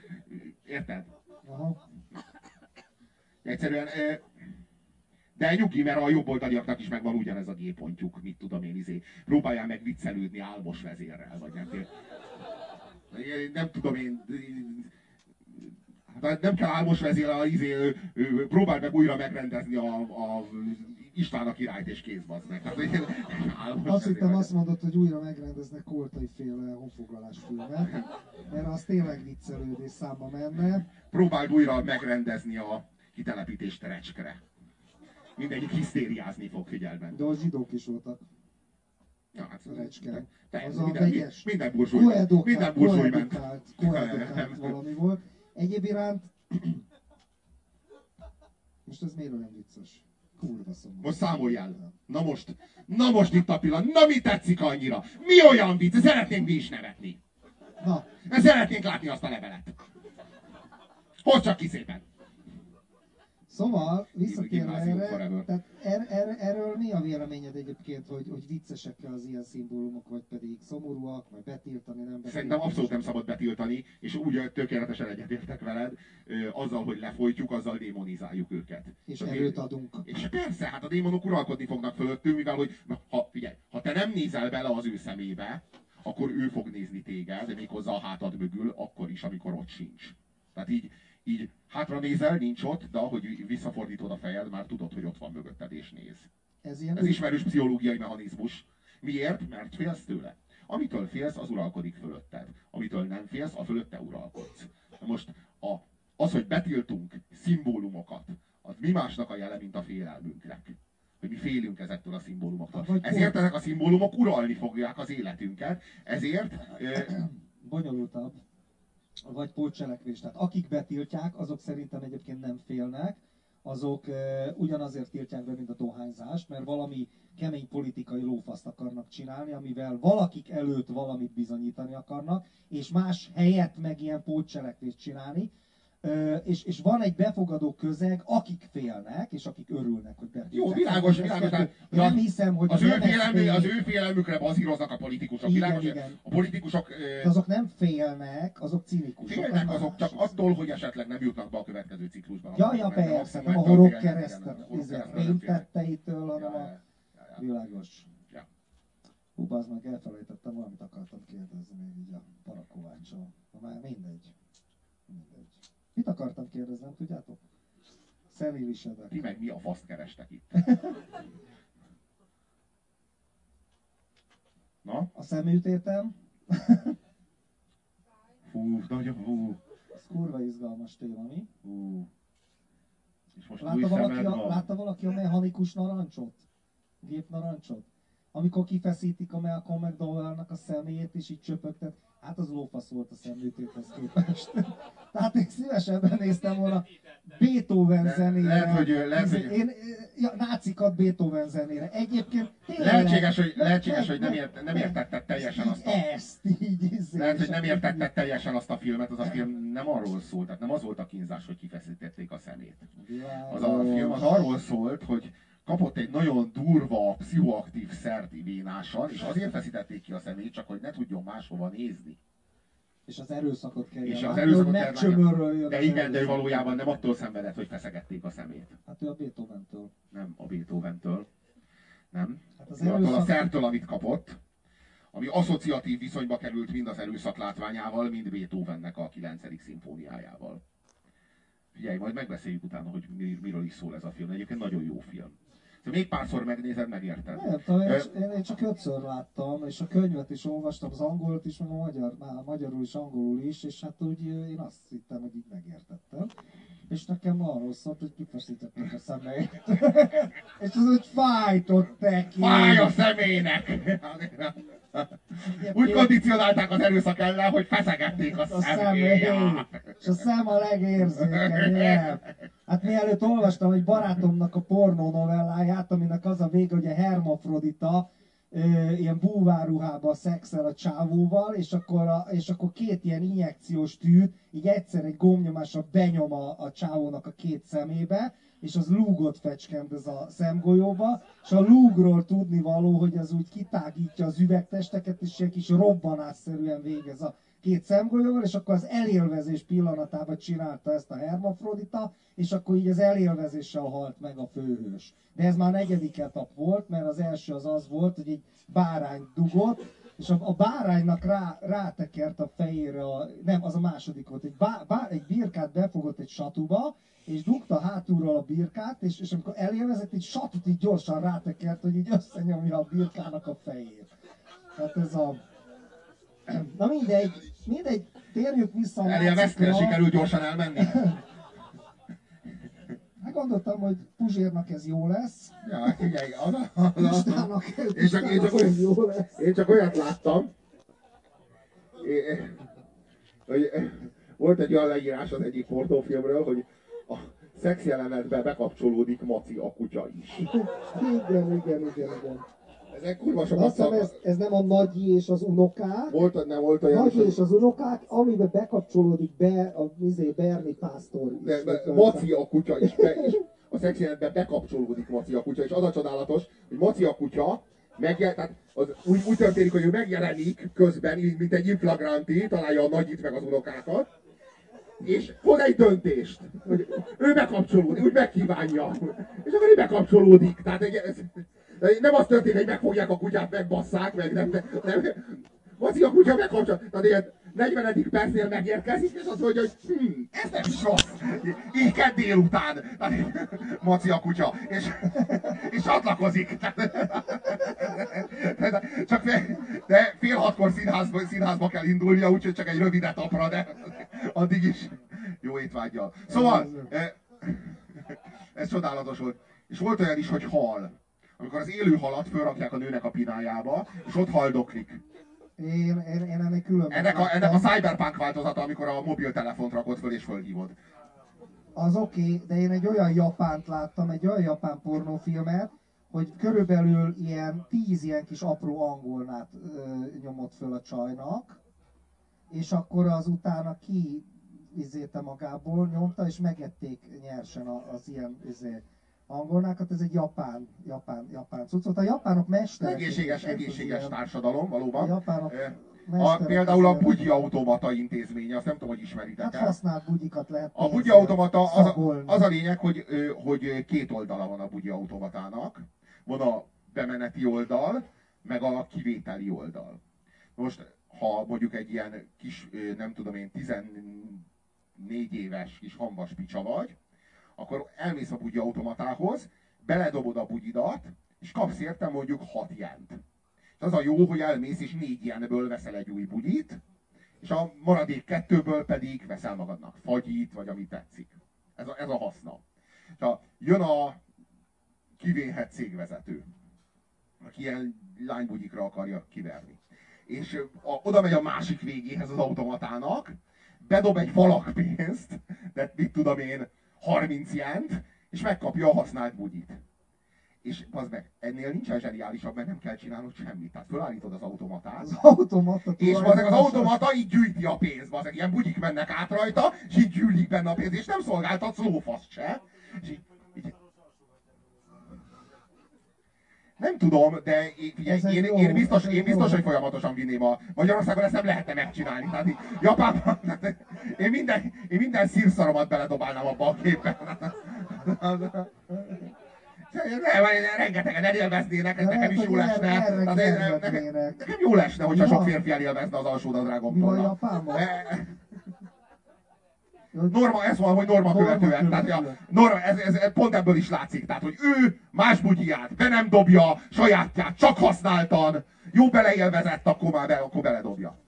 érted? Aha. Egyszerűen, ö, de nyugi, mert a jobboldaliaknak is megvan ugyanez a G-pontjuk, mit tudom én, izé. Próbáljál meg viccelődni álmos vezérrel, vagy nem tudom. Nem tudom én, hát nem kell álmos vezérrel, izé, ö, ö, próbálj meg újra megrendezni a, a István a királyt és kész bazd meg. Álmos Azt hittem azt mondod, hogy újra megrendeznek Koltai féle honfoglalás filmet, mert az tényleg viccelődés számba menne. próbáld újra megrendezni a kitelepítést Recskre. Mindegyik hisztériázni fog figyelmen. De ott zsidók is voltak. Ja, hát, Recske. a minden, vegyes. minden burzsúj, minden Koedukált, burzsúj ment. koedukált valami volt. Egyéb iránt... Most ez miért olyan vicces? Kurva szomorú. Most számolj el. Na most, na most itt a pillanat. Na mi tetszik annyira? Mi olyan vicc? Szeretnénk mi is nevetni. Na, Szeretnénk látni azt a levelet. Hozd csak ki szépen. Szóval, visszatérve erre, tehát er, er, erről mi a véleményed egyébként, hogy, hogy viccesek az ilyen szimbólumok, vagy pedig szomorúak, vagy betiltani, nem betiltani? Szerintem abszolút nem szabad betiltani, és úgy tökéletesen egyetértek veled, ö, azzal, hogy lefolytjuk, azzal démonizáljuk őket. És Tehát erőt adunk. És persze, hát a démonok uralkodni fognak fölöttünk, mivel hogy, ha, figyelj, ha te nem nézel bele az ő szemébe, akkor ő fog nézni téged, méghozzá a hátad mögül, akkor is, amikor ott sincs. Tehát így, így hátra nézel, nincs ott, de ahogy visszafordítod a fejed, már tudod, hogy ott van mögötted és néz. Ez ilyen Ez ismerős pszichológiai mechanizmus. Miért? Mert félsz tőle. Amitől félsz, az uralkodik fölötted. Amitől nem félsz, a fölötte uralkodsz. Most a, az, hogy betiltunk szimbólumokat, az mi másnak a jele, mint a félelmünknek. Hogy mi félünk ezektől a szimbólumoktól. Vagy Ezért pont- ezek a szimbólumok uralni fogják az életünket. Ezért ö, bonyolultabb, vagy pótcselekvés. Tehát akik betiltják, azok szerintem egyébként nem félnek, azok e, ugyanazért tiltják be, mint a dohányzást, mert valami kemény politikai lófaszt akarnak csinálni, amivel valakik előtt valamit bizonyítani akarnak, és más helyett meg ilyen pótcselekvést csinálni, és, és van egy befogadó közeg, akik félnek, és akik örülnek, hogy betiltják. Jó, világos, világos, de- Nem hiszem, hogy az, az ő félelmű, az ő félelmükre bazíroznak a politikusok. Igen, Világos, igen. a politikusok De azok nem félnek, azok cinikusok. Félnek az azok más. csak attól, hogy esetleg nem jutnak be a következő ciklusban. Ja, ja, Mert persze, nem a horog keresztet, izé, fénytetteitől, hanem Ja, a ja, ja, ja. világos. Ja. Hú, az meg elfelejtettem, valamit akartam kérdezni még így a parakovácsról. Na már mindegy. Mindegy. Mit akartam kérdezni, tudjátok? Szenilisedek. Ti meg mi a faszt kerestek itt? Na? A szeműtétem, Fú, nagyon fú, az kurva izgalmas téma, mi? fú. És most Látta valaki, a, van. látta valaki a mechanikus narancsot? Gép narancsot? Amikor kifeszítik a Malcolm McDowell-nak a szemét, és így csöpögtet, hát az lófasz volt a szemlőtéthez képest. Tehát én szívesebben néztem volna Beethoven zenére. lehet, hogy- lehet, Izé, hogy- Én, ja, nácikat Beethoven zenére. Egyébként tényleg... Lehetséges, hogy, lehetséges, hogy nem, ért, nem értetted teljesen azt a... Ezt, így, izé, Lehet, hogy nem értetted teljesen azt a filmet, az a film nem arról szólt, tehát nem az volt a kínzás, hogy kifeszítették a szemét. Az a film az arról szólt, hogy kapott egy nagyon durva, pszichoaktív szert vénásan, és azért feszítették ki a szemét, csak hogy ne tudjon máshova nézni. És az erőszakot kell És az erőszakot kell De igen, de ő erőszak. valójában nem attól szenvedett, hogy feszegették a szemét. Hát ő a Beethoven-től. Nem a Beethoven-től. Nem. Hát az Ő attól a erőszak... szertől, amit kapott, ami asszociatív viszonyba került mind az erőszak látványával, mind Beethovennek a 9. szimfóniájával. Figyelj, majd megbeszéljük utána, hogy mi- miről is szól ez a film. Egyébként nagyon jó film. Még párszor megnézed, megérted. Tudom, én, Ö, én, én csak ötször láttam, és a könyvet is olvastam, az angolt is, meg a magyar, már magyarul is, angolul is, és hát úgy én azt hittem, hogy így megértettem. És nekem arról szólt, hogy kifeszítették a szemeit. és az úgy fájtott neki. Fáj a szemének! Úgy kondicionálták az erőszak ellen, hogy feszegették a a szemét. szemét. És a szem a legérzékenyebb. Hát mielőtt olvastam egy barátomnak a pornó novelláját, aminek az a vége, hogy a hermafrodita ö, ilyen búváruhába szexel a csávóval, és akkor, a, és akkor két ilyen injekciós tűt így egyszer egy gombnyomásra benyom a, a csávónak a két szemébe, és az lúgot fecskend ez a szemgolyóba, és a lúgról tudni való, hogy az úgy kitágítja az üvegtesteket, és ilyen kis robbanásszerűen végez a két szemgolyóval, és akkor az elélvezés pillanatában csinálta ezt a hermafrodita, és akkor így az elélvezéssel halt meg a főhős. De ez már negyedik etap volt, mert az első az az volt, hogy egy bárány dugott, és a, a báránynak rá, rátekert a fejére, a, nem, az a második volt, egy, bá, bá, egy birkát befogott egy satuba, és dugta hátulról a birkát, és, és amikor elélvezett, egy satut így gyorsan rátekert, hogy így összenyomja a birkának a fejét. Tehát ez a... Na mindegy, mindegy, térjük vissza a Elélveztél, nácikra. sikerült gyorsan elmenni? Hát gondoltam, hogy Puzsérnak ez jó lesz, Ja, figyelj, az a, az a, Pistának, Én csak, én, csak, Pistának ez jó lesz. én csak olyat láttam, hogy volt egy olyan leírás az egyik portófilmről, hogy a szex jelenetbe bekapcsolódik Maci a kutya is. Igen, igen, igen, igen. Ezek kurva Azt sokat hiszem ez, ez nem a nagyi és az unokák, Volt, nem volt olyan, Nagyi és az unokák, amiben bekapcsolódik be a izé, Berni Pásztor is. de, de, Maci a kutya is, be, és a szex jelenetbe bekapcsolódik Maci a kutya, és az a csodálatos, hogy Maci a kutya megjel, tehát az úgy, úgy történik, hogy ő megjelenik közben, mint egy inflagranti, találja a nagyit meg az unokákat, és hoz egy döntést, hogy ő bekapcsolódik, úgy megkívánja, és akkor ő bekapcsolódik. Tehát egy, ez, nem az történik, hogy megfogják a kutyát, megbasszák, meg nem, nem, Maci a kutya megkapcsol, tehát ilyen 40. percnél megérkezik, és azt mondja, hogy hm, ez nem is rossz. Kell délután. Tehát, a kutya, és, és csatlakozik. Csak fél, de fél hatkor színházba, színházba kell indulnia, úgyhogy csak egy rövid etapra, de addig is jó étvágyjal. Szóval, eh, ez csodálatos volt. És volt olyan is, hogy hal. Amikor az élő halat fölrakják a nőnek a pinájába, és ott haldoklik. Én, én, én ennél különben Ennek a, ennek a cyberpunk változata, amikor a mobiltelefont rakod föl és fölhívod. Az oké, okay, de én egy olyan japánt láttam, egy olyan japán pornófilmet, hogy körülbelül ilyen tíz ilyen kis apró angolnát ö, nyomott föl a csajnak, és akkor az utána ki izéte magából nyomta, és megették nyersen a- az ilyen izé, angolnákat. Ez egy japán, japán, japán cucc. A japánok mesterek. Egészséges, egészséges ilyen- társadalom, A valóban. japánok Eh, A, például a. Bugyi Automata intézménye, azt nem tudom, hogy ismeritek Hát el. használt bugyikat lehet A Bugyi Automata az a, az a lényeg, hogy, hogy két oldala van a Bugyi Automatának. Van a bemeneti oldal, meg a kivételi oldal. Most, ha mondjuk egy ilyen kis, nem tudom én, 14 éves kis hambas picsa vagy, akkor elmész a bugyi automatához, beledobod a bugyidat, és kapsz érte mondjuk 6 jent. És az a jó, hogy elmész és 4 jenből veszel egy új bugyit, és a maradék kettőből pedig veszel magadnak fagyit, vagy ami tetszik. Ez a, ez a haszna. És a, jön a kivéhet cégvezető, aki ilyen lánybugyikra akarja kiverni. És a, oda megy a másik végéhez az automatának, bedob egy falak pénzt, de mit tudom én, 30 jent, és megkapja a használt bugyit. És az meg, ennél nincsen zseniálisabb, mert nem kell csinálnod semmit. Tehát fölállítod az automatát, Az automata és az tulajdonosa- automata így gyűjti a pénzt, bazeg, ilyen bugyik mennek át rajta, és így gyűlik benne a pénz, és nem szolgáltatsz lófaszt se. És így, így, nem tudom, de én, figyelj, én, jó, én, biztos, én biztos, jó. hogy folyamatosan vinném a Magyarországon, ezt nem lehetne megcsinálni. Tehát így Japánban, én minden, én minden szírszaromat beledobálnám abba a képbe. Nem, rengetegen elélveznének, ez nekem is jó Tehát én- nekem, nekem jó lesne, hogyha sok férfi elélvezne az van tolna. Japánban? Norma, ez van, hogy norma, Norma követően. Tehát, ja, norma, ez, ez, ez, pont ebből is látszik. Tehát, hogy ő más bugyját be nem dobja, sajátját csak használtan, jó beleélvezett, akkor már be, akkor beledobja.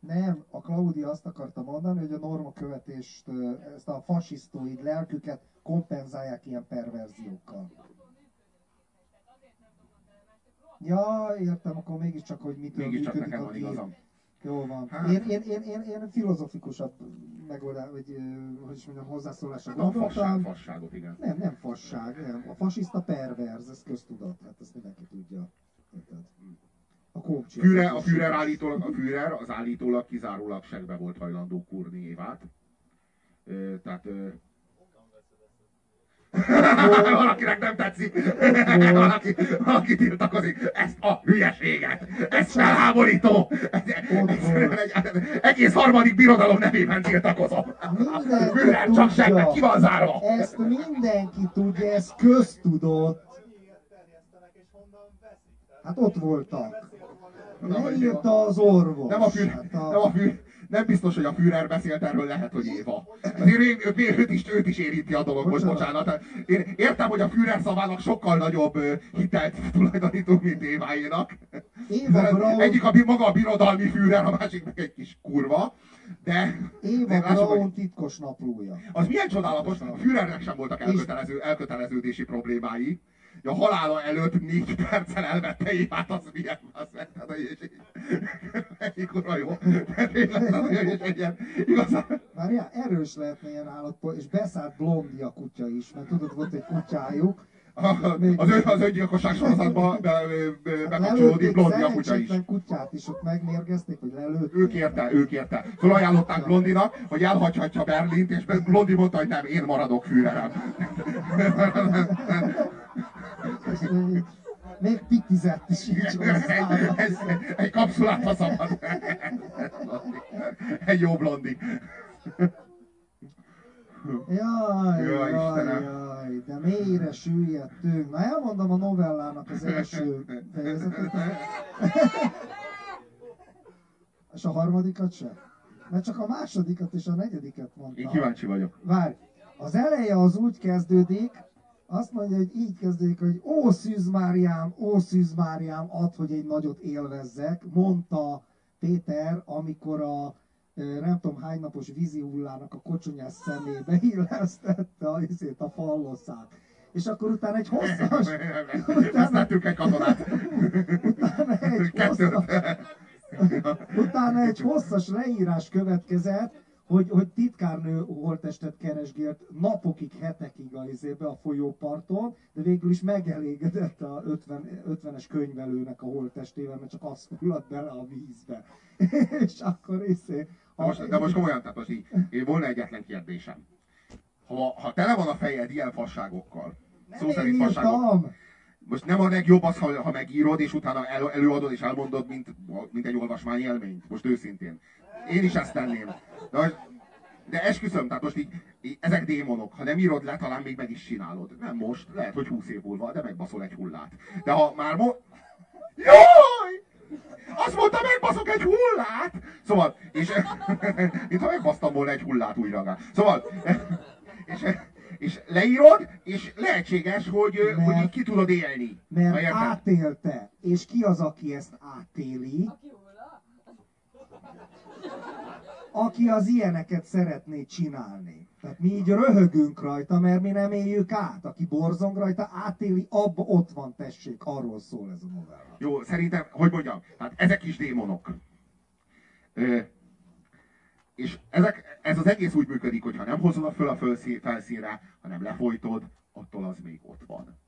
Nem, a Claudia azt akarta mondani, hogy a normakövetést, ö, ezt a fasisztóid lelküket kompenzálják ilyen perverziókkal. Ja, értem, akkor mégiscsak, hogy mitől működik a igazam. Jó van. Hát. Én, én, én, én, én filozofikusabb megoldás, vagy hogy is mondjam, hozzászólásra fasság, gondoltam. fasságot, igen. Nem, nem fasság, nem. A fasiszta perverz, ez köztudat, hát ezt mindenki tudja. Érted? A komcsi. Führer, a Führer állítólag, a Führer az állítólag kizárólag segbe volt hajlandó kurni Évát. Tehát valakinek nem tetszik, valaki, valaki tiltakozik, ezt a hülyeséget, ez felháborító, egy, egész harmadik birodalom nevében tiltakozom. Führer csak segbe, ki van zárva? Ezt mindenki tudja, ez köztudott. Hát ott voltak. Leírta az orvos. Nem a Führer, Hát nem a Führer, nem biztos, hogy a Führer beszélt erről, lehet, hogy Éva. Azért én, őt, is, őt is érinti a dolog, most Bocsánat. Én értem, hogy a Führer szavának sokkal nagyobb hitelt tulajdonítunk, mint Éváénak. Éva Braun, Egyik a maga a birodalmi Führer, a másik meg egy kis kurva. De, Éva lássuk, hogy Braun titkos naplója. az milyen csodálatos, a Führernek sem voltak elkötelező, elköteleződési problémái. A halála előtt négy perccel elvette Évát, az milyen hát, hogy- és- Egy kurva jó. Ilyen- Igazán, Várjál, erős lehetne ilyen állatpol, és beszállt Blondi a kutya is, mert tudod, volt egy kutyájuk. a- az, ön, az öngyilkosság sorozatban be, be, bekapcsolódik Lelőtték Blondi a kutya is. kutyát is, ott megmérgezték, hogy lelőtték. Ők érte, ők érte. Fölajánlották Blondinak, hogy elhagyhatja Berlint, és Blondi mondta, hogy nem, én maradok Führerem. Még- pitizett is így. Ez, egy kapszulát a szabad. Egy jó blondi. Jaj, Jaj, jaj, jaj, de mélyre süllyedtünk. Na elmondom a novellának az első fejezetet. És a harmadikat sem? Mert csak a másodikat és a negyediket mondtam. Én kíváncsi vagyok. Várj, az eleje az úgy kezdődik, azt mondja, hogy így kezdődik, hogy ó Szűz Máriám, ó Szűz Máriám, add, hogy egy nagyot élvezzek, mondta Péter, amikor a nem tudom hány napos vízi hullának a kocsonyás szemébe illesztette a, izét, a falloszát. És akkor utána egy hosszas, Vesztettünk egy katonát. utána egy hosszas, Utána egy hosszas leírás következett, hogy, hogy titkárnő holttestet keresgélt napokig, hetekig a, izébe, a folyóparton, de végül is megelégedett a 50, 50-es könyvelőnek a holttestével, mert csak az fulladt bele a vízbe. És akkor izé... De most, de most komolyan, tehát most így, én volna egyetlen kérdésem. Ha, ha tele van a fejed ilyen fasságokkal, Nem szó szerint fasságok, írtam! most nem a legjobb az, ha, ha megírod, és utána el, előadod és elmondod, mint, mint egy olvasmány élményt. Most őszintén. Én is ezt tenném. De, most- de esküszöm, tehát most így, így, ezek démonok. Ha nem írod le, talán még meg is csinálod. Nem most, lehet, hogy 20 év múlva, de megbaszol egy hullát. De ha már mo... Jaj! Azt mondta, megbaszok egy hullát! Szóval, és mintha megbasztam volna egy hullát újra. Szóval, és, és leírod, és lehetséges, hogy, Mert- hogy így ki tudod élni. Mert átélte. És ki az, aki ezt átéli? Aki az ilyeneket szeretné csinálni. Tehát mi így röhögünk rajta, mert mi nem éljük át. Aki borzong rajta, átéli, abba ott van, tessék, arról szól ez a novella. Jó, szerintem, hogy mondjam, hát ezek is démonok. Ö, és ezek, ez az egész úgy működik, hogy ha nem hozod föl a fölszí- felszínre, hanem lefolytod, attól az még ott van.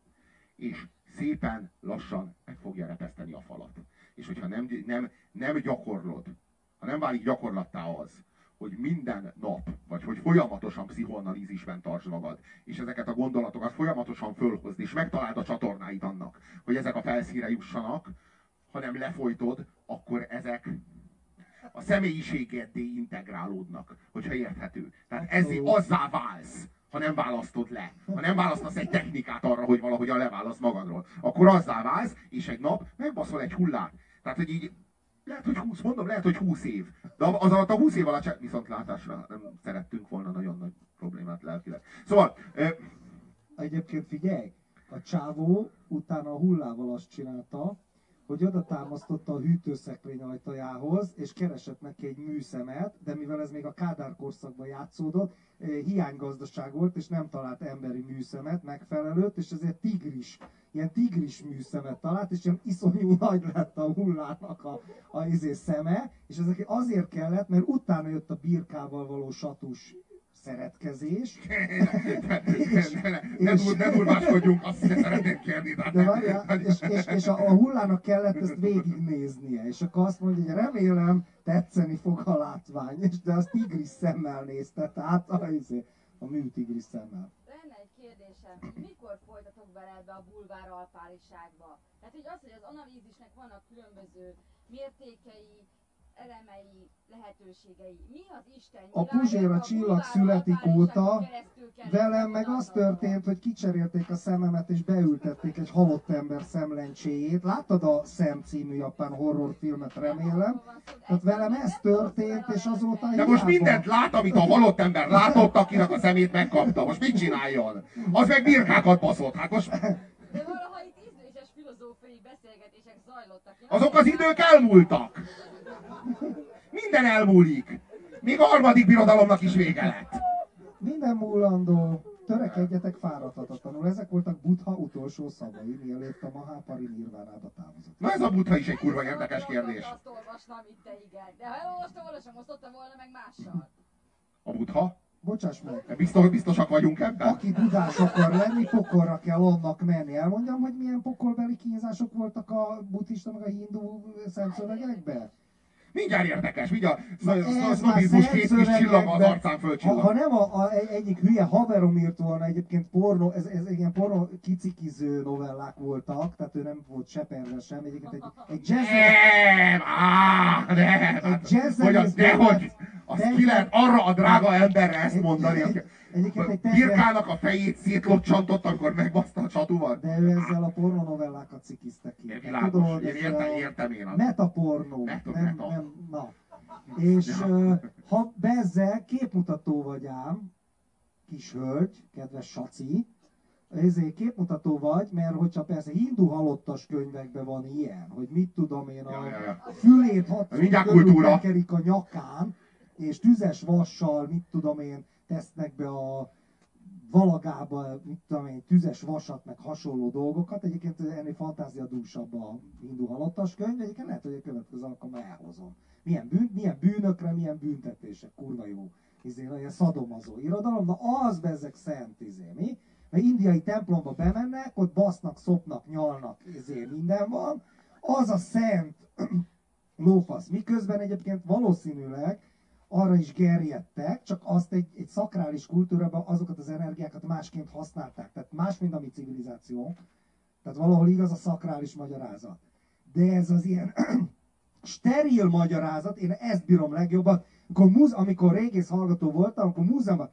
És szépen, lassan meg fogja repeszteni a falat. És hogyha nem, nem, nem gyakorlod, ha nem válik gyakorlattá az, hogy minden nap, vagy hogy folyamatosan pszichoanalízisben tartsd magad, és ezeket a gondolatokat folyamatosan fölhozd, és megtaláld a csatornáit annak, hogy ezek a felszínre jussanak, hanem lefolytod, akkor ezek a személyiségeddé integrálódnak, hogyha érthető. Tehát ez Abszolút. azzá válsz, ha nem választod le. Ha nem választasz egy technikát arra, hogy valahogyan leválasz magadról. Akkor azzá válsz, és egy nap megbaszol egy hullát. Tehát, hogy így Lehet, hogy 20, mondom, lehet, hogy 20 év. De az alatt a 20 év alatt viszont látásra nem szerettünk volna nagyon nagy problémát lelkileg. Szóval... Egyébként figyelj, a csávó utána a hullával azt csinálta, hogy oda támasztotta a hűtőszekrény ajtajához, és keresett neki egy műszemet, de mivel ez még a Kádár korszakban játszódott, eh, hiánygazdaság volt, és nem talált emberi műszemet megfelelőt, és ezért tigris, ilyen tigris műszemet talált, és ilyen iszonyú nagy lett a hullának a, a izé szeme, és ezek azért kellett, mert utána jött a birkával való satus szeretkezés. ne, ne durváskodjunk, azt szeretném kérni. De várjál, és, és, és a, a hullának kellett ezt végignéznie, és akkor azt mondja, hogy remélem tetszeni fog a látvány, és de az tigris szemmel nézte, tehát a, izé, a mű tigris szemmel. Lenne egy kérdésem, mikor folytatok bele ebbe a bulvár alpáriságba? Tehát így az, hogy az analízisnek vannak különböző mértékei, elemei, lehetőségei. Mi az Isten A Puzséra csillag születik óta velem meg az történt, hogy kicserélték a szememet és beültették egy halott ember szemlencséjét. Láttad a Szem című japán horrorfilmet, remélem? Tehát velem ez történt, és azóta De most mindent lát, amit a halott ember látott, akinek a szemét megkapta. Most mit csináljon? Az meg birkákat baszott. Hát most... De valaha itt ízléses filozófiai beszélgetések zajlottak. Azok az idők elmúltak. Minden elmúlik. Még a harmadik birodalomnak is vége lett. Minden múlandó. Törekedjetek fáradhatatlanul. Ezek voltak Buddha utolsó szavai, mielőtt a Mahapari nirvánába távozott. Na ez a Buddha is egy kurva érdekes kérdés. Azt olvastam, itt te igen. De ha elolvastam volna, sem osztottam volna meg mással. A Buddha? Bocsáss meg. Biztos, biztosak vagyunk ebben? Aki budás akar lenni, pokolra kell annak menni. Elmondjam, hogy milyen pokolbeli kínzások voltak a buddhista meg a hindu szentszövegekben? Mindjárt érdekes, mindjárt sznobizmus két kis csillag az arcán fölcsillag. Ha, ha nem a, a, egyik hülye haverom írt volna egyébként porno, ez, ez ilyen porno kicikiző novellák voltak, tehát ő nem volt se perve sem, egyébként egy, egy jazz... Nem, áh, nem, egy hát, jazz hogy az, dehogy, az ki lehet arra a drága emberre ezt mondani, tenger... Birkának a fejét szétlocsantott, amikor megbaszta a csatúval. De ő ezzel a pornonovellákat cikizte ki. Világos, Tudom, én értem, értem én. Metapornó. Meta, nem, meta. nem, na. És ha bezzel képmutató vagy ám, kis hölgy, kedves saci, ezért képmutató vagy, mert hogyha persze hindu halottas könyvekben van ilyen, hogy mit tudom én, a ja, ja, ja. fülét hatszor körül a nyakán, és tüzes vassal, mit tudom én, tesznek be a valagába, mit tudom én, tüzes vasat, meg hasonló dolgokat. Egyébként ennél fantáziadúsabb a hindu halottas könyv, egyébként lehet, hogy a következő alkalommal elhozom. Milyen, bűn, milyen bűnökre, milyen büntetések, kurva jó. Izé, ilyen szadomazó irodalom, na az bezek szent, izé, mi? Mert indiai templomba bemennek, ott basznak, szopnak, nyalnak, izé, minden van. Az a szent lófasz. Miközben egyébként valószínűleg arra is gerjedtek, csak azt egy, egy szakrális kultúrában azokat az energiákat másként használták. Tehát más, mint a mi civilizáció. Tehát valahol igaz a szakrális magyarázat. De ez az ilyen steril magyarázat, én ezt bírom legjobban. Amikor, múz, amikor régész hallgató voltam, akkor múzeumban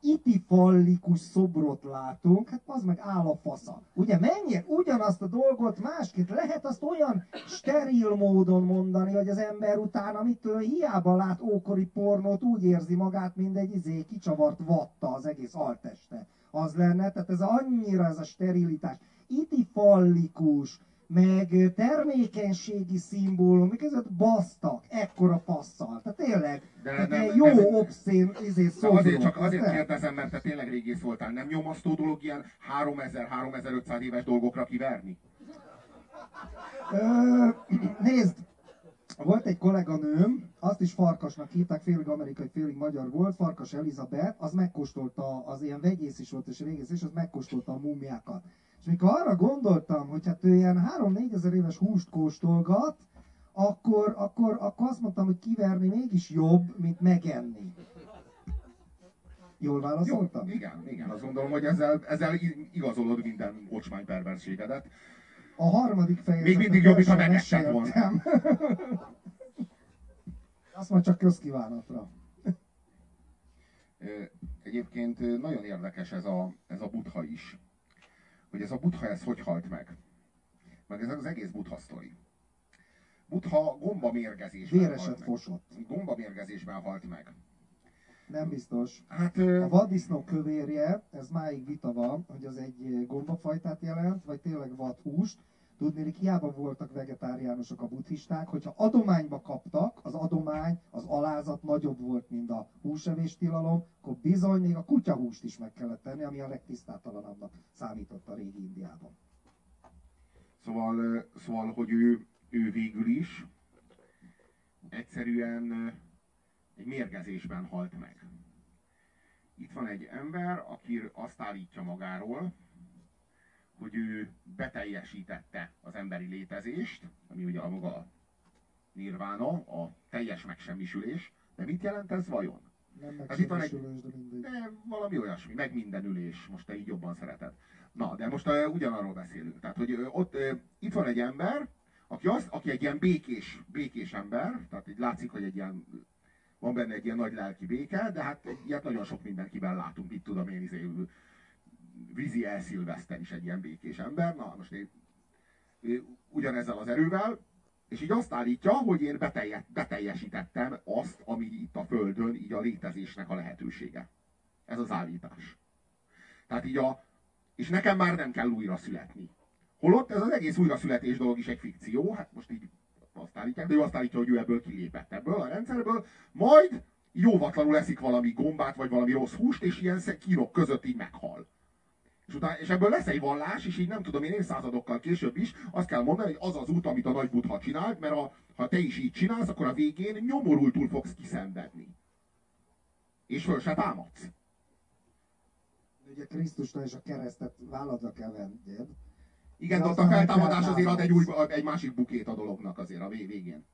itifallikus szobrot látunk, hát az meg áll a fasza. Ugye mennyire ugyanazt a dolgot másként lehet azt olyan steril módon mondani, hogy az ember utána amitől hiába lát ókori pornót, úgy érzi magát, mint egy izé kicsavart vatta az egész alteste. Az lenne, tehát ez annyira ez a sterilitás. Itifallikus, meg termékenységi szimbólum, között basztak, ekkora passzal. Tehát tényleg, de tehát nem, jó nem, obszén izé szobrok. Azért csak azért nem? kérdezem, mert te tényleg régész voltál. Nem nyomasztó dolog ilyen 3000-3500 éves dolgokra kiverni? Ö, nézd, volt egy kolléganőm, azt is Farkasnak hívták, félig amerikai, félig magyar volt, Farkas Elizabeth, az megkóstolta, az ilyen vegyész is volt és régész, és az megkóstolta a múmiákat. És mikor arra gondoltam, hogy hát ő ilyen 3-4 ezer éves húst kóstolgat, akkor, akkor, akkor azt mondtam, hogy kiverni mégis jobb, mint megenni. Jól válaszoltam? Jó, igen, igen, azt gondolom, hogy ezzel, ezzel igazolod minden ocsmány perverségedet. A harmadik fejezet. Még mindig jobb, ha megetted volna. Azt majd csak közkívánatra. Egyébként nagyon érdekes ez a, ez a butha is hogy ez a butha ez hogy halt meg. Meg ez az egész butha sztori. Buddha gombamérgezésben Véreset halt meg. fosott. Gombamérgezésben halt meg. Nem biztos. Hát ö, A vaddisznó kövérje, ez máig vita van, hogy az egy gombafajtát jelent, vagy tényleg vadhúst. Tudnélik, hiába voltak vegetáriánusok a buddhisták, hogyha adományba kaptak, az adomány, az alázat nagyobb volt, mint a húsevés tilalom, akkor bizony még a kutyahúst is meg kellett tenni, ami a legtisztátalanabbnak számított a régi Indiában. Szóval, szóval hogy ő, ő végül is egyszerűen egy mérgezésben halt meg. Itt van egy ember, aki azt állítja magáról, hogy ő beteljesítette az emberi létezést, ami ugye a maga nirvána, a teljes megsemmisülés. De mit jelent ez vajon? Nem Hát itt van egy- megsemmisülős, de mindegy. De valami olyasmi, meg mindenülés, most te így jobban szereted. Na, de most uh, ugyanarról beszélünk. Tehát, hogy uh, ott uh, itt van egy ember, aki, azt, aki egy ilyen békés, békés ember, tehát így látszik, hogy egy ilyen, van benne egy ilyen nagy lelki béke, de hát ilyet nagyon sok mindenkiben látunk, mit tudom én, izé, vízi elszilveszter is egy ilyen békés ember. Na, most én, ugyanezzel az erővel, és így azt állítja, hogy én betelje, beteljesítettem azt, ami itt a Földön, így a létezésnek a lehetősége. Ez az állítás. Tehát így a, és nekem már nem kell újra születni. Holott ez az egész újraszületés dolog is egy fikció, hát most így azt állítják, de ő azt állítja, hogy ő ebből kilépett ebből a rendszerből, majd jóvatlanul eszik valami gombát, vagy valami rossz húst, és ilyen kínok között így meghal. És, utána, és ebből lesz egy vallás, és így nem tudom én évszázadokkal később is azt kell mondani, hogy az az út, amit a nagy Buddha csinált, mert a, ha te is így csinálsz, akkor a végén nyomorultul fogsz kiszenvedni. És föl se támadsz. Ugye Krisztusnál is a keresztet válladra kell venned. Igen, De ott a feltámadás azért ad egy, új, egy másik bukét a dolognak azért a vég- végén.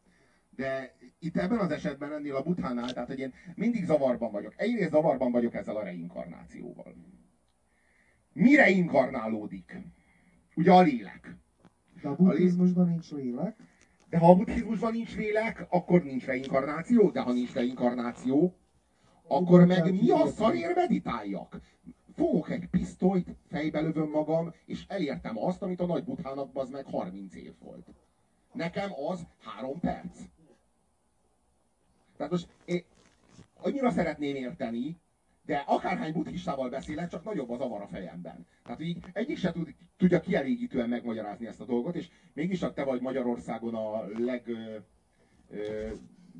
De itt ebben az esetben ennél a buthánál, tehát hogy én mindig zavarban vagyok. Egyrészt zavarban vagyok ezzel a reinkarnációval. Mi reinkarnálódik? Ugye a lélek. De a buddhizmusban nincs lélek. De ha a buddhizmusban nincs lélek, akkor nincs reinkarnáció, de ha nincs reinkarnáció, akkor meg mi a szarért meditáljak? Fogok egy pisztolyt, fejbe lövöm magam, és elértem azt, amit a nagy buthának az meg 30 év volt. Nekem az három perc. Tehát most én annyira szeretném érteni, de akárhány buddhistával beszélek, csak nagyobb az avar a fejemben. Tehát így egyik se tud, tudja kielégítően megmagyarázni ezt a dolgot, és mégis te vagy Magyarországon a leg ö, ö,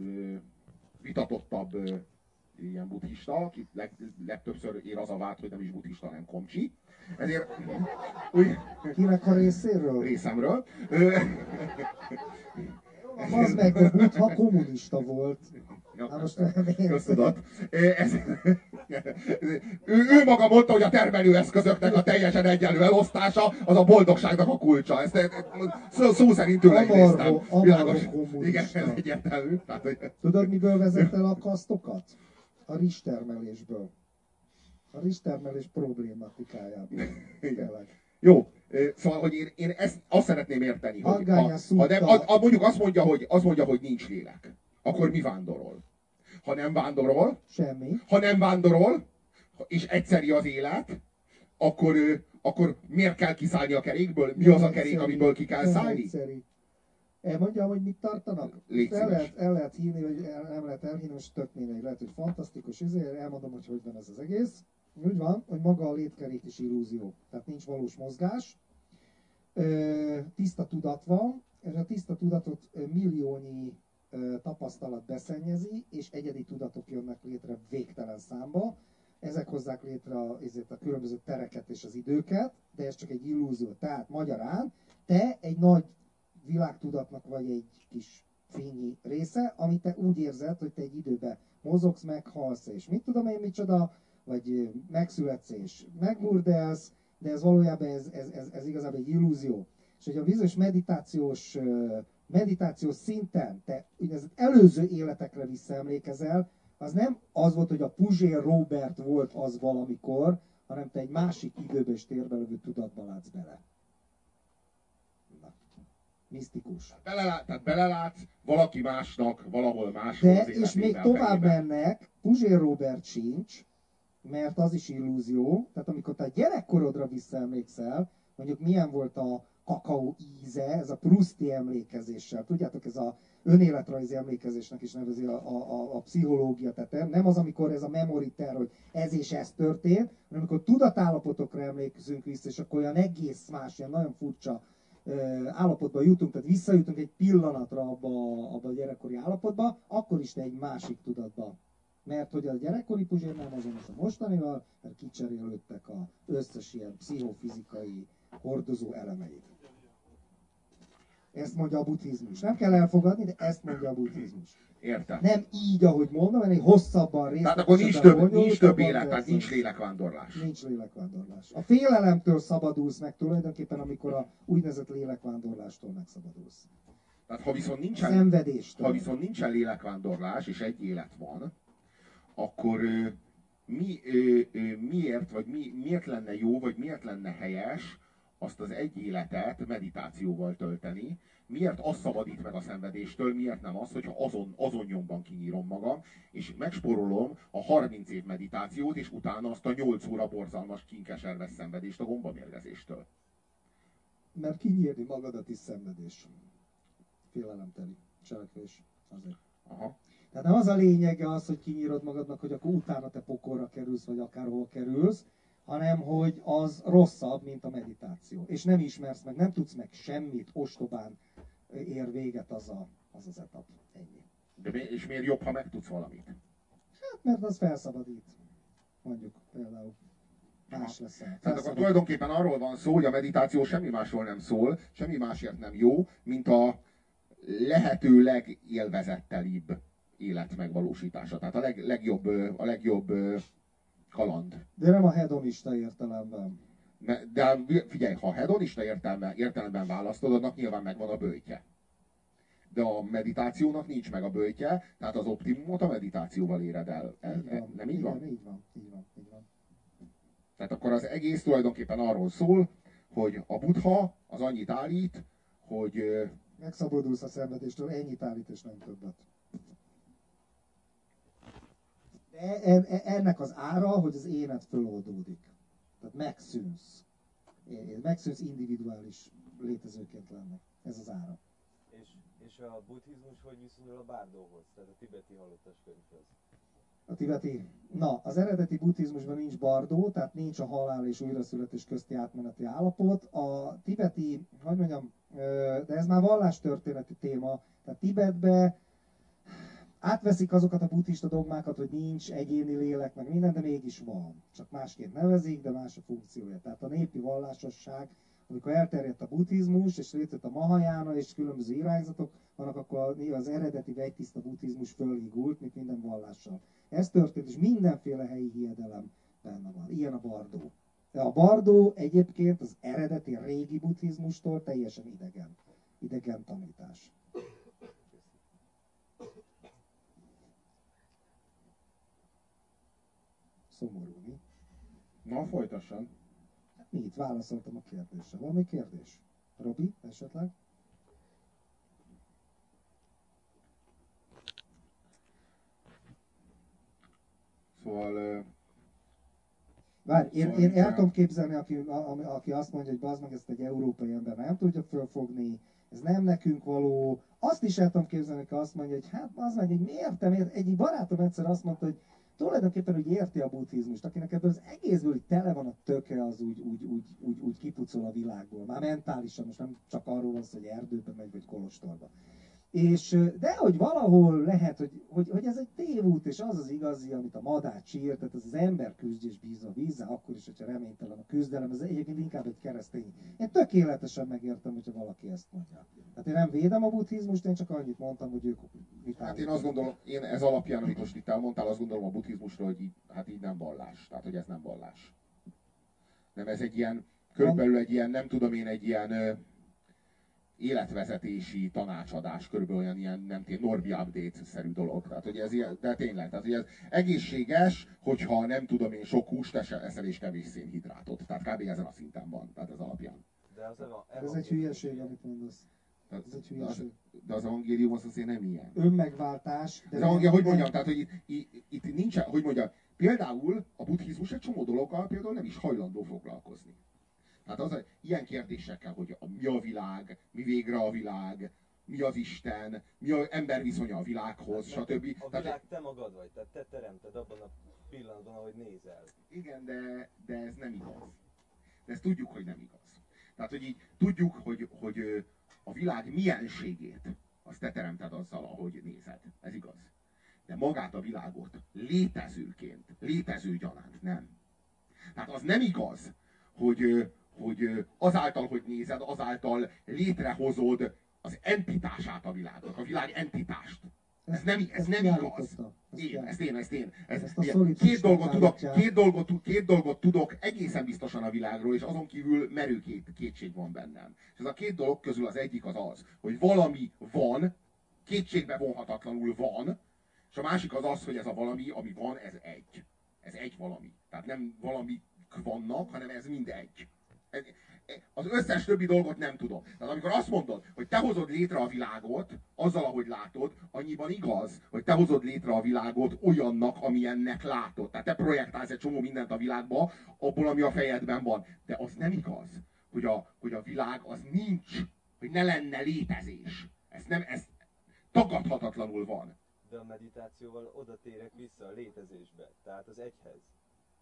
ö, vitatottabb ö, ilyen buddhista, akit leg, legtöbbször ér az a vád, hogy nem is buddhista, hanem komcsi. Ezért Kinek a részéről? részemről. Ö, Az meg a buddha kommunista volt. Ja, most. Ez, ő, ő maga mondta, hogy a termelőeszközöknek a teljesen egyenlő elosztása az a boldogságnak a kulcsa. Ezt eh, szó, szó szerint tőle idéztem. Világos. Igen, ez egyértelmű. Tehát, hogy Tudod, miből vezet el a kasztokat? A rizstermelésből. A rizstermelés problématikájából. Tényleg. Jó, szóval, hogy én, én ezt azt szeretném érteni, hogy ha, ha nem, a, a, mondjuk azt mondja, hogy, azt mondja, hogy nincs lélek, akkor mi vándorol? Ha nem vándorol, Semmi. ha nem vándorol, és egyszeri az élet, akkor, akkor miért kell kiszállni a kerékből? Mi az a kerék, Egyszerű. amiből ki kell Nem szállni? egyszerű. Elmondjam, hogy mit tartanak? Légy el, szíves. lehet, el lehet hinni, vagy el, nem lehet elhinni, most tök mindegy, lehet, hogy fantasztikus, ezért elmondom, hogy hogy van ez az egész. Úgy van, hogy maga a létkerék is illúzió, tehát nincs valós mozgás, tiszta tudat van, és a tiszta tudatot milliónyi tapasztalat beszennyezi, és egyedi tudatok jönnek létre végtelen számba. Ezek hozzák létre a, ezért a különböző tereket és az időket, de ez csak egy illúzió. Tehát magyarán te egy nagy világtudatnak vagy egy kis fényi része, amit te úgy érzed, hogy te egy időben mozogsz, meghalsz, és mit tudom én micsoda, vagy megszületsz és megburdelsz, de ez valójában ez, ez, ez, ez igazából egy illúzió. És hogy a bizonyos meditációs, meditációs szinten te úgynevezett előző életekre visszaemlékezel, az nem az volt, hogy a Puzsér Robert volt az valamikor, hanem te egy másik időbe és térbe lövő tudatba látsz bele. Na. Misztikus. Belelát, tehát belelátsz valaki másnak, valahol máshol De, és még tovább mennek, Puzsér Robert sincs, mert az is illúzió. Tehát amikor te a gyerekkorodra visszaemlékszel, mondjuk milyen volt a kakaó íze, ez a Pruszti emlékezéssel. Tudjátok, ez a önéletrajzi emlékezésnek is nevezi a, a, a, a pszichológia. Tehát nem az, amikor ez a memory terror, hogy ez és ez történt, hanem amikor tudatállapotokra emlékezünk vissza, és akkor olyan egész más, ilyen nagyon furcsa állapotba jutunk, tehát visszajutunk egy pillanatra abba, abba a gyerekkori állapotba, akkor is te egy másik tudatba. Mert hogy a gyerekkori puzsér nem azonos a mostanival, mert kicserélődtek az összes ilyen pszichofizikai hordozó elemeit. Ezt mondja a buddhizmus. Nem kell elfogadni, de ezt mondja a buddhizmus. Értem. Nem így, ahogy mondom, hanem hosszabban részletesebben. Tehát akkor nincs több, nincs több élet, tehát nincs lélekvándorlás. Nincs lélekvándorlás. A félelemtől szabadulsz meg tulajdonképpen, amikor a úgynevezett lélekvándorlástól megszabadulsz. Tehát ha viszont nincsen, ha viszont nincsen lélekvándorlás, és egy élet van, akkor mi, miért, vagy mi, miért lenne jó, vagy miért lenne helyes azt az egy életet meditációval tölteni, miért az szabadít meg a szenvedéstől, miért nem az, hogyha azon, azon nyomban kinyírom magam, és megsporolom a 30 év meditációt, és utána azt a 8 óra borzalmas kinkeserves szenvedést a gombamérgezéstől. Mert kinyírni magadat is szenvedés. Félelemteli cselekvés. Azért. Aha. Tehát nem az a lényege az, hogy kinyírod magadnak, hogy akkor utána te pokorra kerülsz, vagy akárhol kerülsz, hanem hogy az rosszabb, mint a meditáció. És nem ismersz meg, nem tudsz meg semmit, ostobán ér véget az a, az, az etap. Ennyi. De mi, és miért jobb, ha megtudsz valamit? Hát mert az felszabadít. Mondjuk például. Más leszel. Tehát akkor tulajdonképpen arról van szó, hogy a meditáció semmi másról nem szól, semmi másért nem jó, mint a lehető legélvezettelibb élet megvalósítása. Tehát a leg, legjobb, a legjobb kaland. De nem a hedonista értelemben. De figyelj, ha hedonista értelme, értelemben választod, annak nyilván megvan a bőjtje. De a meditációnak nincs meg a bőjtje, tehát az optimumot a meditációval éred el. el, Így el van. nem így van? Igen, így van, így van, így van. Tehát akkor az egész tulajdonképpen arról szól, hogy a buddha az annyit állít, hogy Megszabadulsz a szenvedéstől, ennyit állít és nem többet. Ennek az ára, hogy az énet föloldódik. Tehát megszűnsz. Megszűnsz individuális létezőként lenni. Ez az ára. És, és a buddhizmus hogy viszonyul a bárdóhoz, tehát a tibeti halottas könyvhöz? A tibeti, na, az eredeti buddhizmusban nincs bardó, tehát nincs a halál és újraszületés közti átmeneti állapot. A tibeti, hogy mondjam, de ez már vallástörténeti téma, tehát Tibetbe átveszik azokat a buddhista dogmákat, hogy nincs egyéni lélek, meg minden, de mégis van. Csak másként nevezik, de más a funkciója. Tehát a népi vallásosság, amikor elterjedt a buddhizmus, és létrejött a Mahajána, és különböző irányzatok vannak, akkor az eredeti vegytiszta buddhizmus fölhigult, mint minden vallással. Ez történt, és mindenféle helyi hiedelem benne van. Ilyen a bardó. De a bardó egyébként az eredeti régi buddhizmustól teljesen idegen. Idegen tanítás. Szomorú, mi? na folytasson. Mi itt válaszoltam a kérdésre. Van még kérdés? Robi, esetleg? Szóval én, Szóval én inkább- el tudom képzelni, aki, a, aki azt mondja, hogy bazd meg ezt egy európai ember nem tudja fölfogni, ez nem nekünk való. Azt is el tudom képzelni, aki azt mondja, hogy hát az meg, hogy miért, miért. Egy barátom egyszer azt mondta, hogy tulajdonképpen úgy érti a buddhizmust, akinek ebből az egészből hogy tele van a töke, az úgy, úgy, úgy, úgy, úgy kipucol a világból. Már mentálisan, most nem csak arról van hogy erdőbe megy, vagy kolostorba. És, de hogy valahol lehet, hogy, hogy, hogy ez egy tévút, és az az igazi, amit a madár sír, tehát az ember küzd és bíz a vízzel, akkor is, hogyha reménytelen a küzdelem, ez egyébként inkább egy keresztény. Én tökéletesen megértem, hogyha valaki ezt mondja. Tehát én nem védem a buddhizmust, én csak annyit mondtam, hogy ők mit Hát én azt gondolom, én ez alapján, amit most itt elmondtál, azt gondolom a buddhizmusról, hogy így, hát így nem vallás. Tehát, hogy ez nem vallás. Nem, ez egy ilyen, körülbelül egy ilyen, nem tudom én, egy ilyen életvezetési tanácsadás, körülbelül olyan ilyen, nem tudom, Norbi update-szerű dolog. Tehát, hogy ez ilyen, de tényleg, tehát, hogy ez egészséges, hogyha nem tudom én, sok húst eszel és kevés szénhidrátot. Tehát kb. ezen a szinten van, tehát ez alapján. De az eva, Ez egy hülyeség, amit mondasz. Tehát, Ez egy de, az, hülyeség. de az evangélium az azért nem ilyen. Önmegváltás. De Anglia, hogy mondjam, tehát hogy itt, itt, itt nincsen, hogy mondjam, például a buddhizmus egy csomó dologgal például nem is hajlandó foglalkozni. Hát az, ilyen kérdésekkel, hogy a, mi a világ, mi végre a világ, mi az Isten, mi az ember viszonya a világhoz, Hát, stb. A Tehát, világ te magad vagy, tehát te teremted abban a pillanatban, ahogy nézel. igen, de, de ez nem igaz. De ezt tudjuk, hogy nem igaz. Tehát, hogy így tudjuk, hogy, hogy a világ mienségét azt te teremted azzal, ahogy nézed. Ez igaz. De magát a világot létezőként, létező gyanánt nem. Tehát az nem igaz, hogy, hogy azáltal, hogy nézed, azáltal létrehozod az entitását a világnak, a világ entitást. Ez nem, ez nem igaz. Én, ezt én, ezt én. Ez, Ezt a két, dolgot tudok, két, dolgot, két dolgot tudok egészen biztosan a világról, és azon kívül merő két, kétség van bennem. És ez a két dolog közül az egyik az az, hogy valami van, kétségbe vonhatatlanul van, és a másik az az, hogy ez a valami, ami van, ez egy. Ez egy valami. Tehát nem valami vannak, hanem ez mind egy. Az összes többi dolgot nem tudom. Tehát amikor azt mondod, hogy te hozod létre a világot, azzal, ahogy látod, annyiban igaz, hogy te hozod létre a világot olyannak, amilyennek látod. Tehát te projektálsz egy csomó mindent a világba, abból, ami a fejedben van. De az nem igaz, hogy a, hogy a világ az nincs, hogy ne lenne létezés. Ez nem, ez tagadhatatlanul van. De a meditációval oda térek vissza a létezésbe, tehát az egyhez.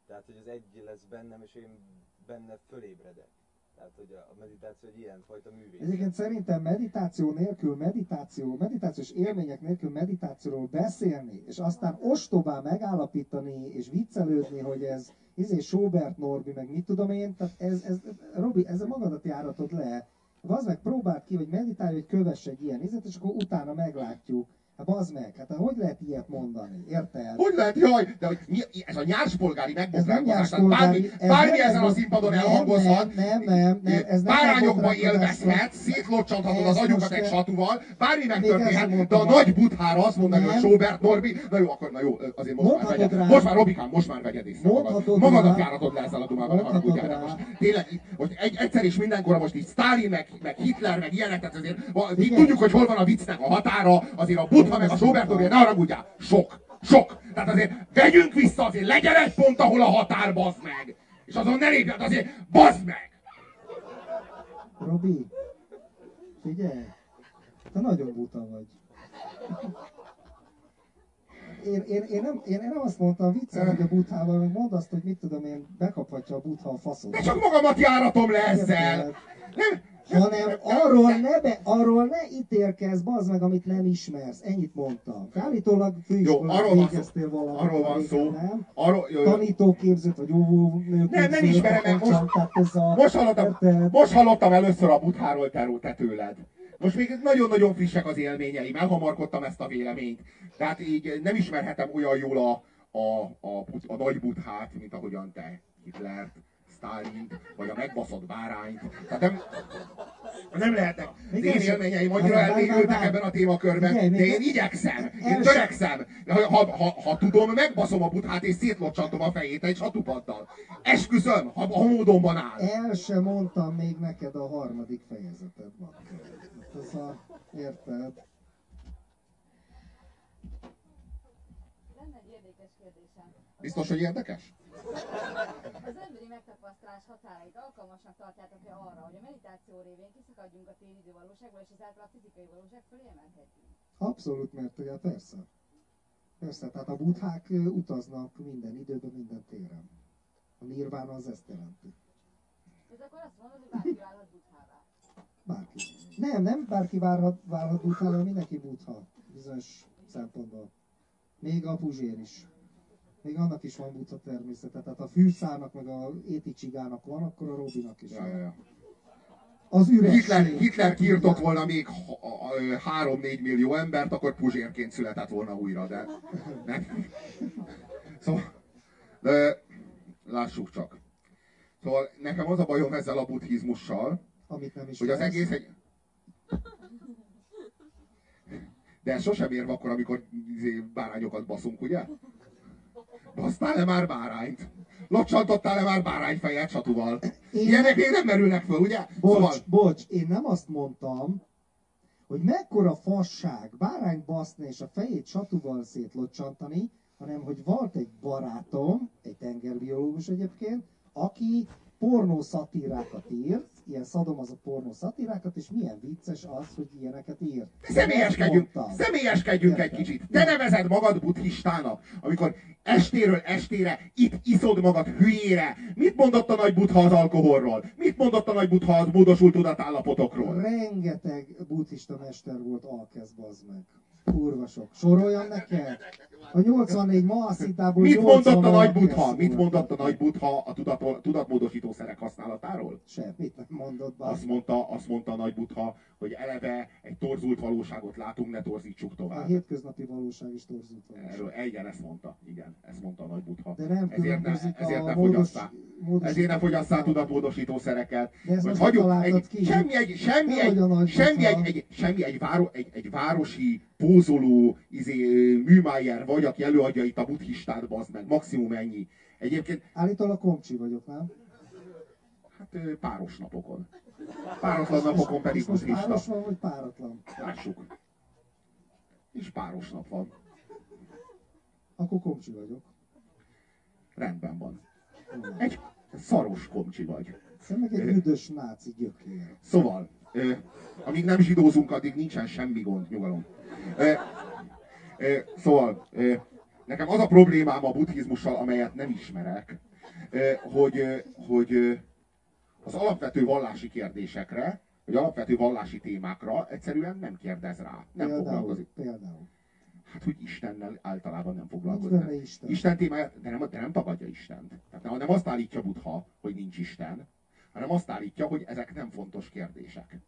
Tehát, hogy az egy lesz bennem, és én benne fölébredek. Tehát, hogy a a meditáció egy ilyen fajta művész. Egyébként szerintem meditáció nélkül, meditáció, meditációs élmények nélkül meditációról beszélni, és aztán ostobán megállapítani, és viccelődni, hogy ez izé Sobert Norbi, meg mit tudom én, tehát ez, ez Robi, ezzel magadat járatod le. Az meg próbáld ki, hogy meditálj, hogy kövess egy ilyen izet, és akkor utána meglátjuk. Hát bazd meg, hát hogy lehet ilyet mondani, érted? Hogy lehet, jaj, de hogy mi, ez a nyárspolgári megbotránkozás, tehát bármi, ez bármi ezen a színpadon elhangozhat, Nem, nem, nem, nem ez nem bárányokba élvezhet, szétlocsanthatod az agyukat most egy satúval, bármi megtörténhet, de a nagy buthára azt mondani, hogy. Sobert Norbi, na jó, akkor na jó, azért most már vegyed, most már Robikám, most már vegyed észre magad. Magadat járatod le ezzel a dumával, ne haragudjál, de most tényleg, hogy egy, egyszer és mindenkorra most így Stalin, meg, meg Hitler, meg ilyenek, tehát azért tudjuk, hogy hol van a viccnek a határa, azért a butha, meg a Sobert Norbi, ne haragudjál, sok, sok. Tehát azért vegyünk vissza, azért legyen egy pont, ahol a határ, bazd meg. És azon ne lépjed, azért bazd meg. Robi, figyelj, te nagyon buta vagy. Én, én, én, nem, én, én nem azt mondtam viccel, hogy a buthával, meg mondd azt, hogy mit tudom én, bekaphatja a butha a faszot. De csak magamat járatom le ezzel. Nem, Hanem arról ne, be, arról ne ítélkezz, bazd meg, amit nem ismersz. Ennyit mondtam. Állítólag főiskolát végeztél valamit. Arról van szó. Nem? Arról, jó, jó. Tanítóképzőt, vagy óvónőképzőt. Nem, nem ismerem meg, most- a, Most hallottam, érted? most hallottam először a butháról te, te tőled. Most még nagyon-nagyon frissek az élményeim, elhamarkodtam ezt a véleményt. Tehát így nem ismerhetem olyan jól a, a, a, but- a nagy buthát, mint ahogyan te Hitlert, Stalint, vagy a megbaszott bárányt. Tehát nem, nem lehetnek. Az én Igen, élményeim annyira elmélyültek ebben a témakörben, Figyelj, de még én igyekszem, én törekszem. Ha, ha, ha, ha tudom, megbaszom a buthát és szétlocsantom a fejét egy satupaddal. Esküszöm, ha, ha módonban áll. El sem mondtam még neked a harmadik fejezetet, bakker. Hát Ez a, érted? Biztos, hogy érdekes? Az emberi megtapasztalás határait alkalmasnak tartjátok-e arra, hogy a meditáció révén kiszakadjunk a téridő valóságból, és ezáltal a fizikai valóság fölé emelkedjünk? Abszolút, mert ugye persze. Persze, tehát a buthák ö, utaznak minden időben, minden téren. A nirvána az ezt jelenti. Ez akkor azt mondod, hogy bárki válhat buthává. Bárki. Nem, nem bárki várhat, várhat hanem mindenki butha. Bizonyos szempontból. Még a puzsér is. Még annak is van butha természete. Tehát a fűszának, meg a éticsigának van, akkor a Robinak is Ja, van. ja. Az üresség. Hitler, Hitler kiirtott volna még 3-4 millió embert, akkor Puzsérként született volna újra, de nem. Szóval, de, lássuk csak. Szóval nekem az a bajom ezzel a buddhizmussal, Amit nem is hogy az egész egy... De ez sosem ér akkor, amikor izé, bárányokat baszunk, ugye? Basztál-e már bárányt? Locsantottál-e már bárányfejet satúval? Én- Ilyenek még nem merülnek föl, ugye? Bocs, Szóval, bocs, én nem azt mondtam, hogy mekkora fasság bárány baszni és a fejét satúval szétlocsantani, hanem hogy volt egy barátom, egy tengerbiológus egyébként, aki pornó szatírákat írt, ilyen a pornó szatírákat, és milyen vicces az, hogy ilyeneket írt. Személyeskedjünk, személyeskedjünk egy Értem. kicsit. Te nevezed magad buddhistának, amikor estéről estére itt iszod magad hülyére. Mit mondott a nagy buddha az alkoholról? Mit mondott a nagy buddha az módosult tudatállapotokról? Rengeteg buddhista mester volt alkezd, bazd meg. Kurva sok. Soroljam neked? A 84 Mahaszitából Mit 80 mondott a nagy volt. Mit mondott a nagy buddha a tudat, tudatmódosító szerek használatáról? Semmit nem mondott, bazd Azt mondta, azt mondta a nagy buddha, hogy eleve egy torzult valóságot látunk, ne torzítsuk A tovább. hétköznapi valóság is torzult valóság. Erről, igen, ezt mondta. Igen, ezt mondta a nagy buddha. De nem ezért ne, ezért ne a módos, fogyasszál. módos... Ezért ne fogyasszál tudatmódosító szereket. De ezt hagyjuk, egy, ki. semmi egy, semmi a egy, semmi egy, egy, semmi egy, váro, egy, egy városi pózoló izé, műmájer vagy, aki előadja itt a buddhistát, bazd meg. Maximum ennyi. Egyébként, Állítólag komcsi vagyok, nem? hát páros napokon. Páratlan napokon pedig most buddhista. páros van, vagy páratlan? Lássuk. És páros nap van. Akkor komcsi vagyok. Rendben van. Egy szaros komcsi vagy. Te meg egy üdös náci gyökér. Szóval, amíg nem zsidózunk, addig nincsen semmi gond, nyugalom. Szóval, nekem az a problémám a buddhizmussal, amelyet nem ismerek, hogy, hogy az alapvető vallási kérdésekre, vagy alapvető vallási témákra egyszerűen nem kérdez rá. Nem Például, foglalkozik. például. Hát, hogy Istennel általában nem foglalkozik. Isten. Isten témáját, de nem, de nem tagadja Istent. Tehát nem, nem azt állítja Buddha, hogy nincs Isten, hanem azt állítja, hogy ezek nem fontos kérdések.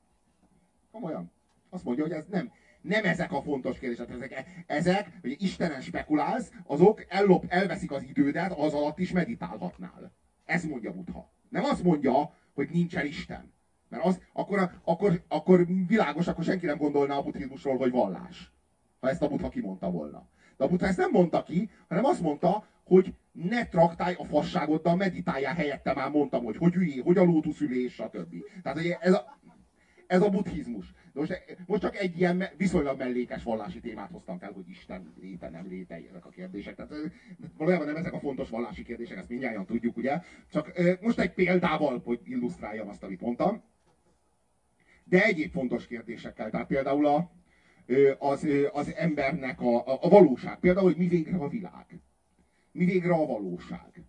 Komolyan. Azt mondja, hogy ez nem, nem ezek a fontos kérdések. Ezek, ezek hogy Istenen spekulálsz, azok ellop, elveszik az idődet, az alatt is meditálhatnál. Ez mondja Buddha. Nem azt mondja, hogy nincsen Isten. Mert az, akkor, akkor, akkor világos, akkor senki nem gondolná a buddhizmusról, hogy vallás. Ha ezt a Buddha kimondta volna. De a Buddha ezt nem mondta ki, hanem azt mondta, hogy ne traktálj a fasságoddal, meditáljál helyette, már mondtam, hogy hogy üljél, hogy a lótuszülés, stb. Tehát hogy ez a, ez a buddhizmus. De most, most csak egy ilyen viszonylag mellékes vallási témát hoztam fel, hogy Isten léte, nem léte, ezek a kérdések. Tehát valójában nem ezek a fontos vallási kérdések, ezt mindjárt tudjuk, ugye? Csak most egy példával, hogy illusztráljam azt, amit mondtam. De egyéb fontos kérdésekkel, tehát például a, az, az embernek a, a, a valóság. Például, hogy mi végre a világ. Mi végre a valóság.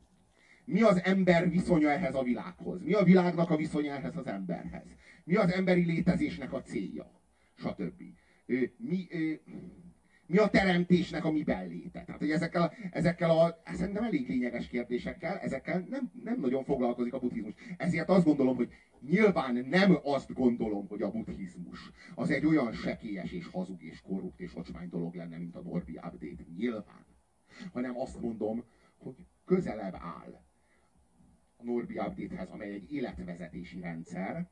Mi az ember viszonya ehhez a világhoz? Mi a világnak a viszonya ehhez az emberhez? Mi az emberi létezésnek a célja? Stb. Mi, mi a teremtésnek a mi belléte? Tehát, hogy ezekkel, a- ezekkel a szerintem elég lényeges kérdésekkel, ezekkel nem, nem nagyon foglalkozik a buddhizmus. Ezért azt gondolom, hogy nyilván nem azt gondolom, hogy a buddhizmus az egy olyan sekélyes és hazug és korrupt és ocsmány dolog lenne, mint a Norbi Update. Nyilván. Hanem azt mondom, hogy közelebb áll a Norbi Update-hez, amely egy életvezetési rendszer,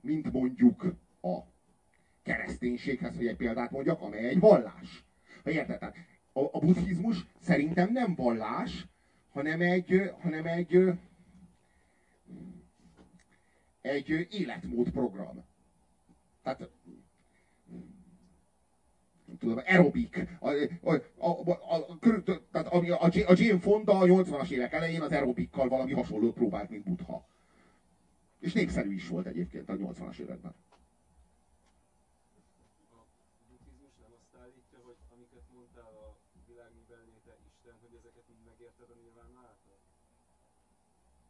mint mondjuk a kereszténységhez, hogy egy példát mondjak, amely egy vallás. Ha érted? A, a buddhizmus szerintem nem vallás, hanem egy, hanem egy, egy életmódprogram. Tehát tudom, aerobik. A, a, a, a, a, tehát ami a, a Jane Fonda a 80-as évek elején az aerobikkal valami hasonlót próbált, mint Buddha. És népszerű is volt egyébként a 80-as években.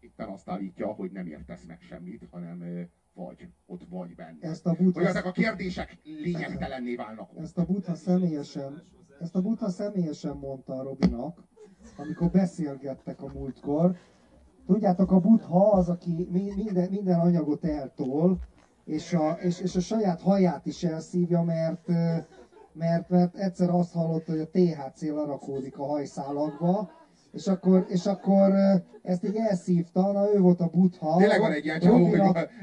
Isten, azt állítja, hogy nem értesz meg semmit, hanem vagy, ott vagy benne. Ezt a Hogy Buddha, ezek a kérdések lényegtelenné válnak. ott. ezt a Buddha személyesen, ezt a Buddha személyesen mondta a Robinak, amikor beszélgettek a múltkor. Tudjátok, a Buddha az, aki mi- minden, minden anyagot eltol, és a, és, és a saját haját is elszívja, mert, mert, mert egyszer azt hallotta, hogy a THC lerakódik a hajszálakba, és akkor, és akkor ezt így elszívta, na ő volt a Buddha. Tényleg van egy ilyen csávó,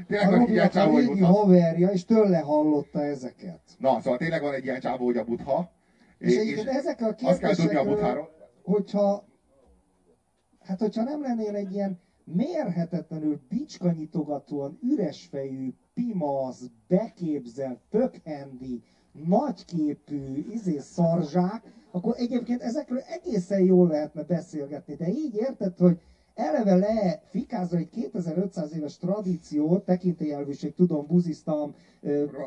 tényleg van egy ilyen csávó, hogy Buddha. haverja, és tőle hallotta ezeket. Na, szóval tényleg van egy ilyen csávó, hogy a Buddha. És, és, és ezekkel a azt kell tudni a Buddháról. hogyha, hát hogyha nem lennél egy ilyen mérhetetlenül bicskanyitogatóan üresfejű, pimasz, beképzelt, tökhendi, nagyképű, izé szarzsák, akkor egyébként ezekről egészen jól lehetne beszélgetni. De így érted, hogy eleve lefikázza egy 2500 éves tradíciót, tekintélyelvűség, tudom, buziztam,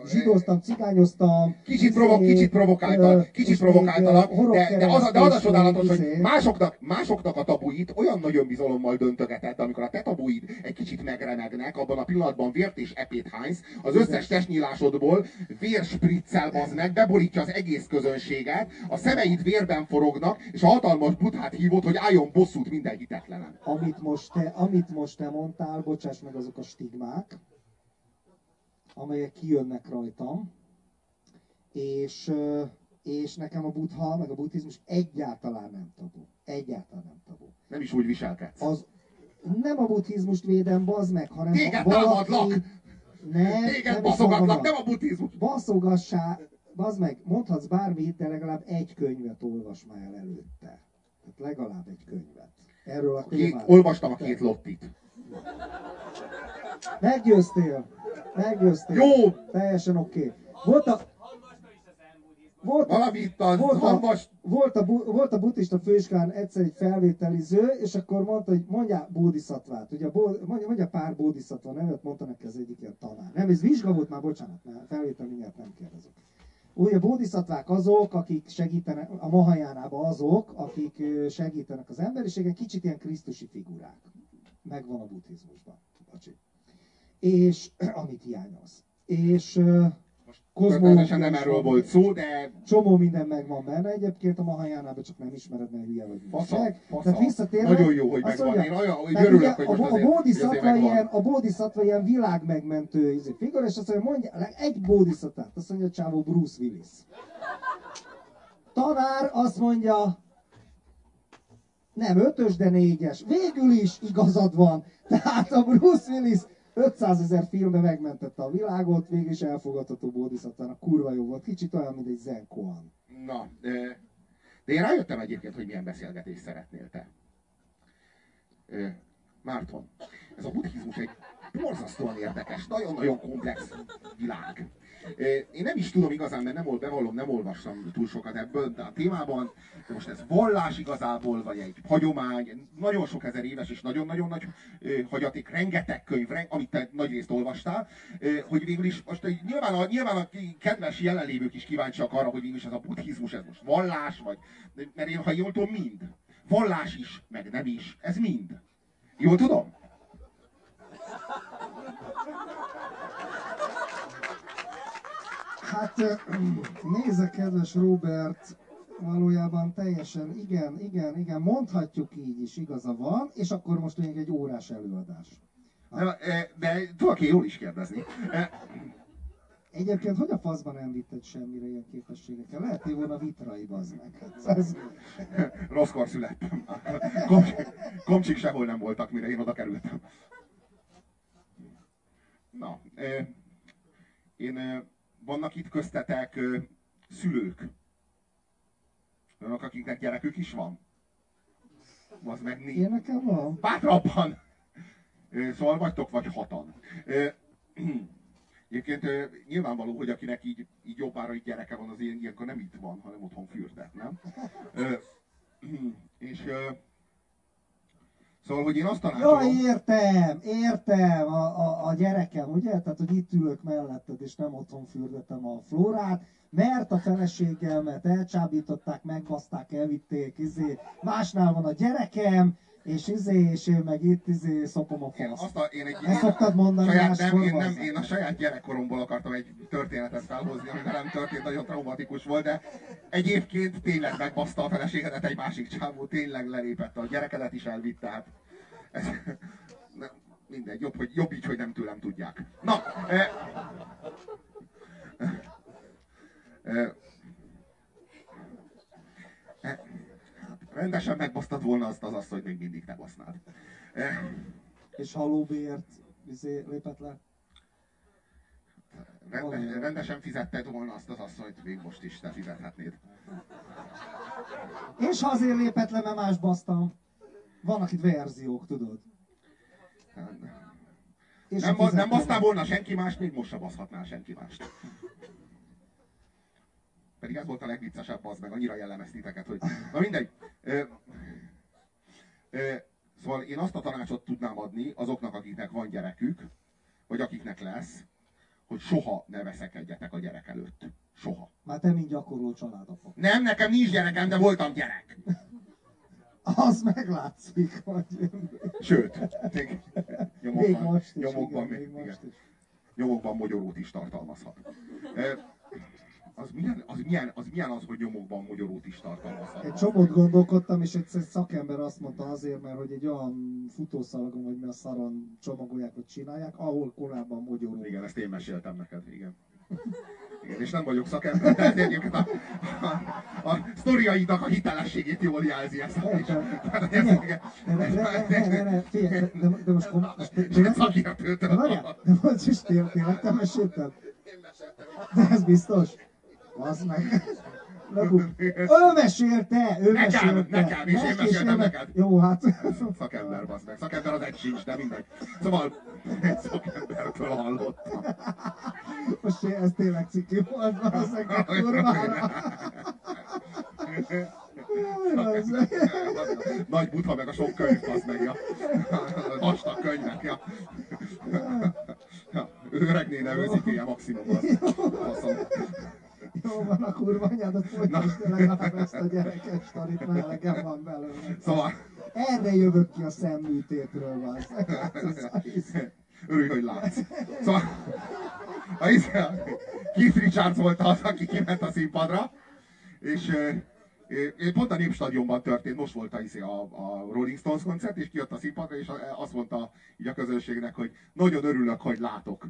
zsidóztam, cigányoztam. Kicsit, provo- izé, kicsit provokáltal, kicsit és provokáltalak, de, de, az, de az a csodálatos, hogy izé. másoknak, másoknak a tabuit olyan nagy önbizalommal döntögeted, amikor a te tabuid egy kicsit megremegnek, abban a pillanatban vért és epét hánysz, az összes testnyílásodból vérspriccel bazd meg, beborítja az egész közönséget, a szemeid vérben forognak, és a hatalmas buthát hívod, hogy álljon bosszút minden hitetlenem. amit most, te, amit most te mondtál, bocsáss meg azok a stigmák, amelyek kijönnek rajtam, és, és nekem a buddha, meg a buddhizmus egyáltalán nem tabu. Egyáltalán nem tabu. Nem is úgy viselkedsz. Az nem a buddhizmust védem, bazd meg, hanem Téged valaki... támadlak! Nem, Téged nem baszogatlak, nem a buddhizmus! Baszogassá, bazd meg, mondhatsz bármit, de legalább egy könyvet olvas már el előtte. Tehát legalább egy könyvet. Erről a témáról. olvastam a két lottit. Meggyőztél. Meggyőztél. Jó. Teljesen oké. Okay. Volt a, volt, a, volt, a, volt, a, volt a buddhista főiskán egyszer egy felvételiző, és akkor mondta, hogy mondjál bódiszatvát. Ugye bó- mondja, mondja pár bódiszatva nevet, mondta neki az egyik ilyen tanár. Nem, ez vizsga volt már, bocsánat, mert felvétel mindjárt nem kérdezek. Ugye a bódiszatvák azok, akik segítenek, a Mahajánában azok, akik segítenek az emberiségen, kicsit ilyen krisztusi figurák. Megvan a buddhizmusban. Bocsi. És amit hiányolsz. És Természetesen nem erről volt szó, de Csomó minden megvan benne egyébként, a Mahajánában csak nem ismered, mert hülye vagy. fasza, fasza. Tehát visszatérve, Nagyon jó, hogy megvan. mondja, Én olyan, hogy örülök, hogy most a, azért, a bódiszatva ilyen, a bódiszatva ilyen világmegmentő izé, figura, és azt mondja, mondja egy bódiszatát, azt mondja a csávó Bruce Willis. Tanár azt mondja, nem ötös, de négyes. Végül is igazad van. Tehát a Bruce Willis 500 ezer filmbe megmentette a világot, végül is elfogadható bódiszatvának. Kurva jó volt. Kicsit olyan, mint egy Zen Koan. Na, ö, de én rájöttem egyébként, hogy milyen beszélgetést szeretnél te. Márton, ez a buddhizmus egy borzasztóan érdekes, nagyon-nagyon komplex világ. Én nem is tudom igazán, mert nem, bevallom, nem olvastam túl sokat ebből, de a témában, de most ez vallás igazából, vagy egy hagyomány, nagyon sok ezer éves és nagyon-nagyon nagy hagyaték, rengeteg könyv, amit te nagyrészt olvastál, ö, hogy végül is, most nyilván a, nyilván a kedves jelenlévők is kíváncsiak arra, hogy végül is ez a buddhizmus, ez most vallás, vagy, mert én, ha jól tudom, mind. Vallás is, meg nem is, ez mind. Jól tudom? Hát nézze, kedves Robert, valójában teljesen, igen, igen, igen, mondhatjuk így is, igaza van, és akkor most még egy órás előadás. De, eh, de én jól is kérdezni. Egyébként hogy a faszban nem vitted semmire ilyen képességekkel? Lehet, hogy volna vitrai, bazd meg. Hát ez, Rosszkor születtem. Komcsik, komcsik sehol nem voltak, mire én oda kerültem. Na, én, vannak itt köztetek szülők. Önök, akiknek gyerekük is van? Az meg négy. én nekem van. Bátrabban! Szóval vagytok vagy hatan. Egyébként nyilvánvaló, hogy akinek így, így jobbára így gyereke van, az ilyen, ilyenkor nem itt van, hanem otthon fürdet, nem? És szóval, hogy én azt tanácsolom... Jaj, értem, értem, a, a, a gyerekem, ugye? Tehát, hogy itt ülök melletted, és nem otthon fürdetem a flórát, mert a feleségemet elcsábították, megbaszták, elvitték, izé, másnál van a gyerekem, és izé, és én meg itt izé szopom a Én, faszt. azt a, én egy Ezt szoktad mondani saját, nem, én, nem, én a saját gyerekkoromból akartam egy történetet felhozni, ami velem történt, nagyon traumatikus volt, de egyébként tényleg megbaszta a feleségedet egy másik csávó, tényleg lelépett a gyerekedet is elvitte, hát ez, nem, mindegy, jobb, hogy, jobb így, hogy nem tőlem tudják. Na, e, e, e, rendesen megbasztad volna azt az asszonyt, még mindig te basznád. E, És halóbért izé, lépett le. Rende, rendesen fizetted volna azt az asszonyt, még most is te fizethetnéd. És ha azért lépett le, mert más basztam. Vannak itt verziók, tudod. És Nem, ba- nem fizettem- basztál volna senki mást, még most se baszhatnál senki mást. Pedig ez volt a legviccesebb, az meg annyira jellemez titeket, hogy... Na mindegy. Ö, ö, Szóval én azt a tanácsot tudnám adni azoknak, akiknek van gyerekük, vagy akiknek lesz, hogy soha ne veszekedjetek a gyerek előtt. Soha. Már te mind gyakorló családapa. Nem, nekem nincs gyerekem, de voltam gyerek. Az meglátszik, hogy Sőt, még még nyomokban, most is, nyomokban, igen, még, még igen, most is. nyomokban mogyorót is tartalmazhat. E, Az milyen, az, milyen, az milyen az, hogy nyomokban mogyorót is tartalmazhat? Egy csomót gondolkodtam, és egyszer szakember azt mondta azért, mert hogy egy olyan futószalagon, vagy mi a szaron csomagolják, vagy csinálják, ahol korábban mogyoró. Igen, ezt én meséltem neked, igen. Igen, és nem vagyok szakember, de ez egyébként a, a, a sztoriaidnak a hitelességét jól jelzi ezt figyelj, de, most, Szakértőtől. de most is tél- tényleg te mesélted? De ez biztos? Az meg. Ő mesélte, ő Nekem, mesélte. nekem, és én meséltem neked. Jó, hát. Szakember, bazd meg. Szakember az egy sincs, de mindegy. Szóval egy szakembertől hallottam. Most én- ez tényleg ciki volt, az meg a kurvára. Nagy butha meg a sok könyv, az meg, ja. Vastag könyvek, ja. ja. Öreg néne őzítéje maximum az. Faszom. Jó van a kurva anyádat, folytasd legalább ezt a gyerekes sztorit, mert elegem van belőle. Szóval, Erre jövök ki a szemműtétről, van. örülj, hogy látsz. Szóval, a, a Keith Richards volt az, aki kiment a színpadra, és pont a Népstadionban történt, most volt a, izé a, a Rolling Stones koncert, és kijött a színpadra, és azt mondta így a közönségnek, hogy nagyon örülök, hogy látok.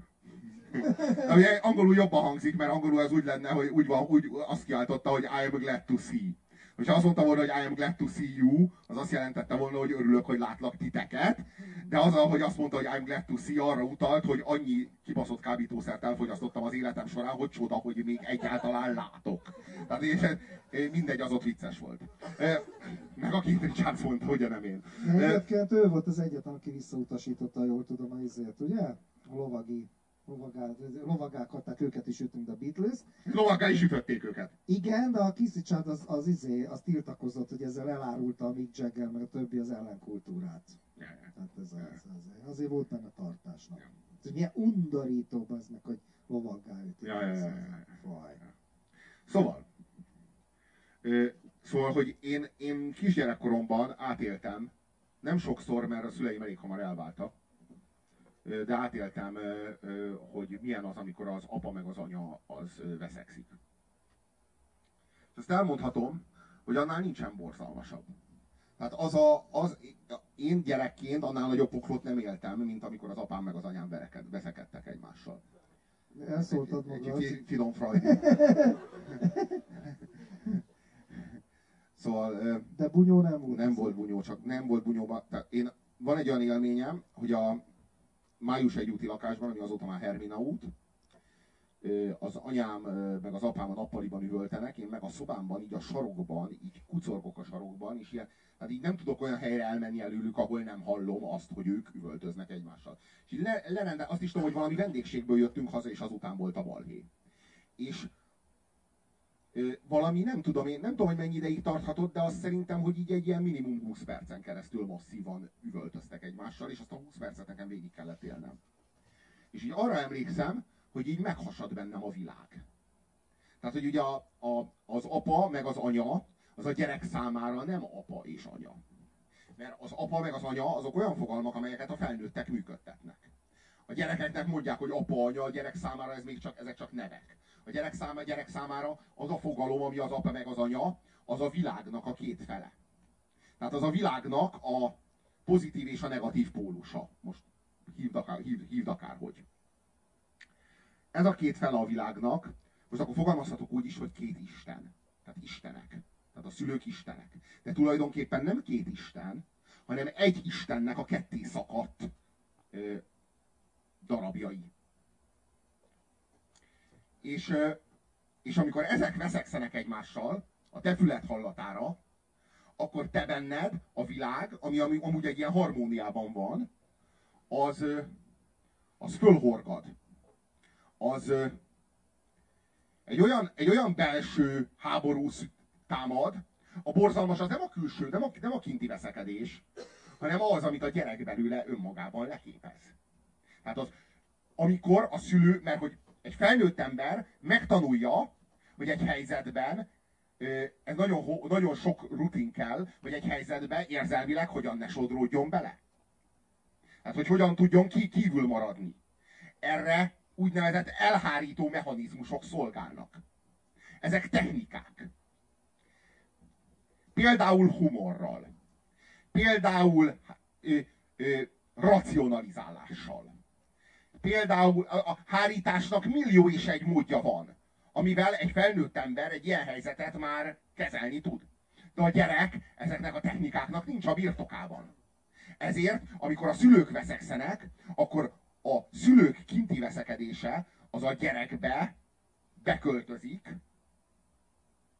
Ami angolul jobban hangzik, mert angolul az úgy lenne, hogy úgy, van, úgy azt kiáltotta, hogy I am glad to see. Hogyha azt mondta volna, hogy I am glad to see you, az azt jelentette volna, hogy örülök, hogy látlak titeket. De az, hogy azt mondta, hogy I'm glad to see, arra utalt, hogy annyi kibaszott kábítószert elfogyasztottam az életem során, hogy csoda, hogy még egyáltalán látok. Tehát és, mindegy, az ott vicces volt. Meg a Keith Richards mondta, hogy nem én. Eh, Egyébként ő volt az egyetlen, aki visszautasította, jól tudom, a izért, ugye? A lovagi lovagál, lovagákat, őket is ütünk, de a Beatles. Lovagá is ütötték őket. Igen, de a Kisicsát az, az, izé, az tiltakozott, hogy ezzel elárulta a Mick Jagger, meg a többi az ellenkultúrát. Tehát ez, az, az, azért volt benne tartásnak. Ez milyen undorító az meg, hogy lovaggá ütik. Ja, ja, ja, ja, ja. Szóval, ö, szóval, hogy én, én kisgyerekkoromban átéltem, nem sokszor, mert a szüleim elég hamar elváltak, de átéltem, hogy milyen az, amikor az apa meg az anya az veszekszik. És azt elmondhatom, hogy annál nincsen borzalmasabb. Tehát az a, az, én gyerekként annál nagyobb poklot nem éltem, mint amikor az apám meg az anyám vereked, veszekedtek egymással. Elszóltad magad. Fi- Finom Freud. Szóval De bunyó nem volt. nem volt bunyó, csak nem volt bunyóban. Tehát én, van egy olyan élményem, hogy a május egy úti lakásban, ami azóta már Hermina út, az anyám meg az apám a nappaliban üvöltenek, én meg a szobámban, így a sarokban, így kucorgok a sarokban, és ilyen, tehát így nem tudok olyan helyre elmenni előlük, ahol nem hallom azt, hogy ők üvöltöznek egymással. És így le, lerende, azt is tudom, hogy valami vendégségből jöttünk haza, és azután volt a balhé. És valami, nem tudom én, nem tudom, hogy mennyi ideig tarthatott, de azt szerintem, hogy így egy ilyen minimum 20 percen keresztül masszívan üvöltöztek egymással, és azt a 20 percet nekem végig kellett élnem. És így arra emlékszem, hogy így meghasad bennem a világ. Tehát, hogy ugye a, a, az apa meg az anya, az a gyerek számára nem apa és anya. Mert az apa meg az anya azok olyan fogalmak, amelyeket a felnőttek működtetnek. A gyerekeknek mondják, hogy apa, anya, a gyerek számára ez még csak, ezek csak nevek. A gyerek, száma, gyerek számára az a fogalom, ami az apa meg az anya, az a világnak a két fele. Tehát az a világnak a pozitív és a negatív pólusa. Most hívd, akár, hívd, hívd akárhogy. Ez a két fele a világnak, most akkor fogalmazhatok úgy is, hogy két Isten. Tehát Istenek. Tehát a szülők Istenek. De tulajdonképpen nem két Isten, hanem egy Istennek a ketté szakadt ö, darabjai. És, és amikor ezek veszekszenek egymással, a te füled hallatára, akkor te benned a világ, ami, ami amúgy egy ilyen harmóniában van, az, az fölhorgad. Az egy olyan, egy olyan belső háború támad, a borzalmas az nem a külső, nem a, nem a kinti veszekedés, hanem az, amit a gyerek belőle önmagában leképez. Tehát az, amikor a szülő, mert hogy egy felnőtt ember megtanulja, hogy egy helyzetben ez nagyon, nagyon sok rutin kell, hogy egy helyzetben érzelmileg hogyan ne sodródjon bele. Hát, hogy hogyan tudjon ki kívül maradni. Erre úgynevezett elhárító mechanizmusok szolgálnak. Ezek technikák. Például humorral. Például ö, ö, racionalizálással. Például a, a hárításnak millió és egy módja van, amivel egy felnőtt ember egy ilyen helyzetet már kezelni tud. De a gyerek ezeknek a technikáknak nincs a birtokában. Ezért, amikor a szülők veszekszenek, akkor a szülők kinti veszekedése az a gyerekbe beköltözik,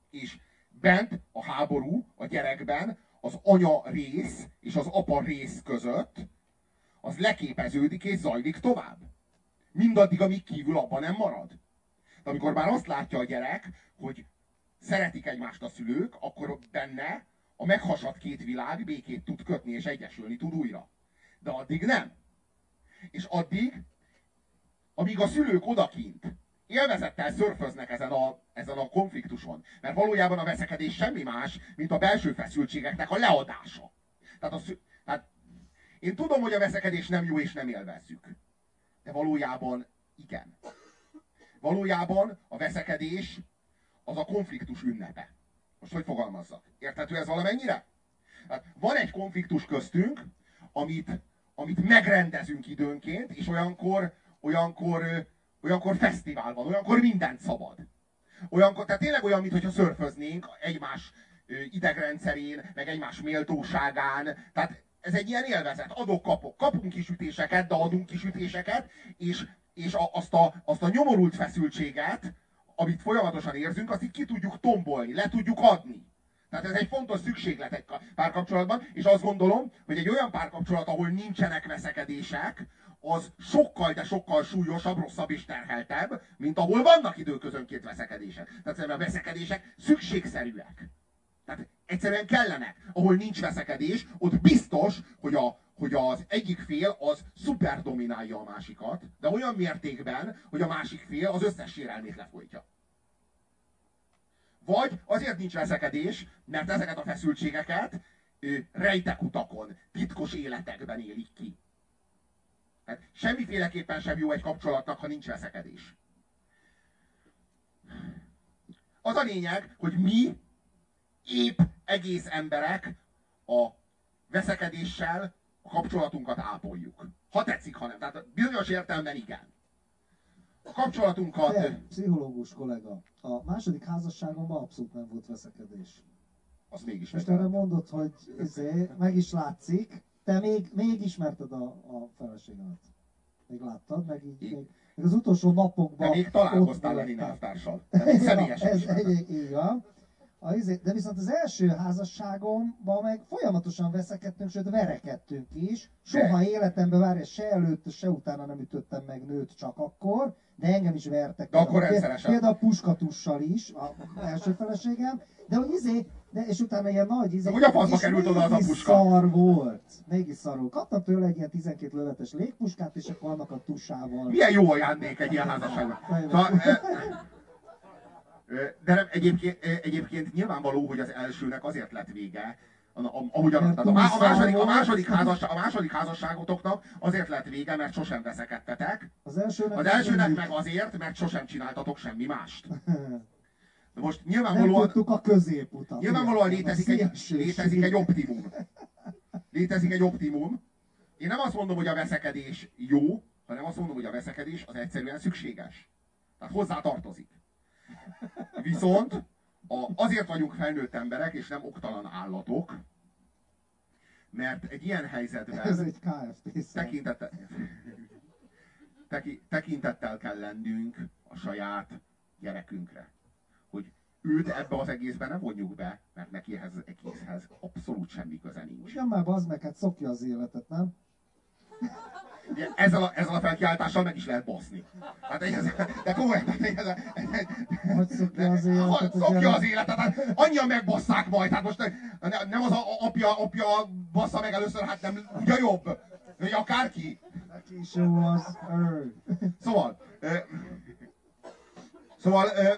és bent a háború a gyerekben az anya rész és az apa rész között az leképeződik és zajlik tovább. Mindaddig, amíg kívül abban nem marad. De amikor már azt látja a gyerek, hogy szeretik egymást a szülők, akkor benne a meghasadt két világ békét tud kötni és egyesülni tud újra. De addig nem. És addig, amíg a szülők odakint élvezettel szörföznek ezen a, ezen a konfliktuson, mert valójában a veszekedés semmi más, mint a belső feszültségeknek a leadása. Tehát, a én tudom, hogy a veszekedés nem jó és nem élvezzük. De valójában igen. Valójában a veszekedés az a konfliktus ünnepe. Most hogy fogalmazzak? Érthető ez valamennyire? Hát van egy konfliktus köztünk, amit, amit megrendezünk időnként, és olyankor, olyankor, olyankor fesztivál van, olyankor mindent szabad. Olyankor, tehát tényleg olyan, mintha szörföznénk egymás idegrendszerén, meg egymás méltóságán. Tehát ez egy ilyen élvezet. Adok, kapok. Kapunk kisütéseket, de adunk kisütéseket, és, és a, azt, a, azt a nyomorult feszültséget, amit folyamatosan érzünk, azt így ki tudjuk tombolni, le tudjuk adni. Tehát ez egy fontos szükséglet egy párkapcsolatban, és azt gondolom, hogy egy olyan párkapcsolat, ahol nincsenek veszekedések, az sokkal, de sokkal súlyosabb, rosszabb és terheltebb, mint ahol vannak időközönként veszekedések. Tehát a veszekedések szükségszerűek. Tehát egyszerűen kellenek. Ahol nincs veszekedés, ott biztos, hogy, a, hogy az egyik fél az szuper dominálja a másikat, de olyan mértékben, hogy a másik fél az összes sérelmét lefolytja. Vagy azért nincs veszekedés, mert ezeket a feszültségeket rejtek utakon, titkos életekben élik ki. Hát semmiféleképpen sem jó egy kapcsolatnak, ha nincs veszekedés. Az a lényeg, hogy mi épp egész emberek a veszekedéssel a kapcsolatunkat ápoljuk. Ha tetszik, ha nem. Tehát bizonyos értelemben igen. A kapcsolatunkat... Te, pszichológus kollega, a második házasságomban abszolút nem volt veszekedés. Azt mégis Most erre mondod, hogy izé, meg is látszik, te még, még ismerted a, a feleségemet. Még láttad, meg így, még, még az utolsó napokban... De még találkoztál Lenin elvtársal. Személyesen ez, egy, így van. A, izé, de viszont az első házasságomban meg folyamatosan veszekedtünk, sőt verekedtünk is. Soha de. életemben várja, se előtt, se utána nem ütöttem meg nőt csak akkor, de engem is vertek. De akkor rendszeresen. Például a puskatussal is, a első feleségem, de hogy izé, de és utána ilyen nagy izé, hogy a faszba került oda az a puska? szar volt. Mégis szar volt. Kaptam tőle egy ilyen 12 lövetes légpuskát, és akkor annak a tusával. Milyen jó ajándék egy ilyen házasságban. De nem, egyébként, egyébként nyilvánvaló, hogy az elsőnek azért lett vége, ahogy a, a, a, második, a, második házas, a második házasságotoknak azért lett vége, mert sosem veszekedtetek. Az elsőnek, az elsőnek meg azért, mert sosem csináltatok semmi mást. De most nyilvánvalóan... Nem a középutat. Nyilvánvalóan létezik egy, létezik egy optimum. Létezik egy optimum. Én nem azt mondom, hogy a veszekedés jó, hanem azt mondom, hogy a veszekedés az egyszerűen szükséges. Tehát hozzá tartozik. Viszont a, azért vagyunk felnőtt emberek, és nem oktalan állatok, mert egy ilyen helyzetben Ez egy KFT tekintettel, teki, tekintettel kell lennünk a saját gyerekünkre. Hogy őt ebbe az egészben nem vonjuk be, mert neki ehhez az egészhez abszolút semmi köze nincs. Igen, már bazd meg, hát szokja az életet, nem? Ezzel a, ezzel a felkiáltással meg is lehet baszni. Hát ez, de komolyan, tehát ez, ez, Hogy szokja az életet hogy szokja az életet, hát annyian megbasszák majd, hát most ne- nem az a apja, apja bassza meg először, hát nem, ugye jobb, hogy akárki. Neki is jó az. Ő. Szóval, ö, szóval, ö,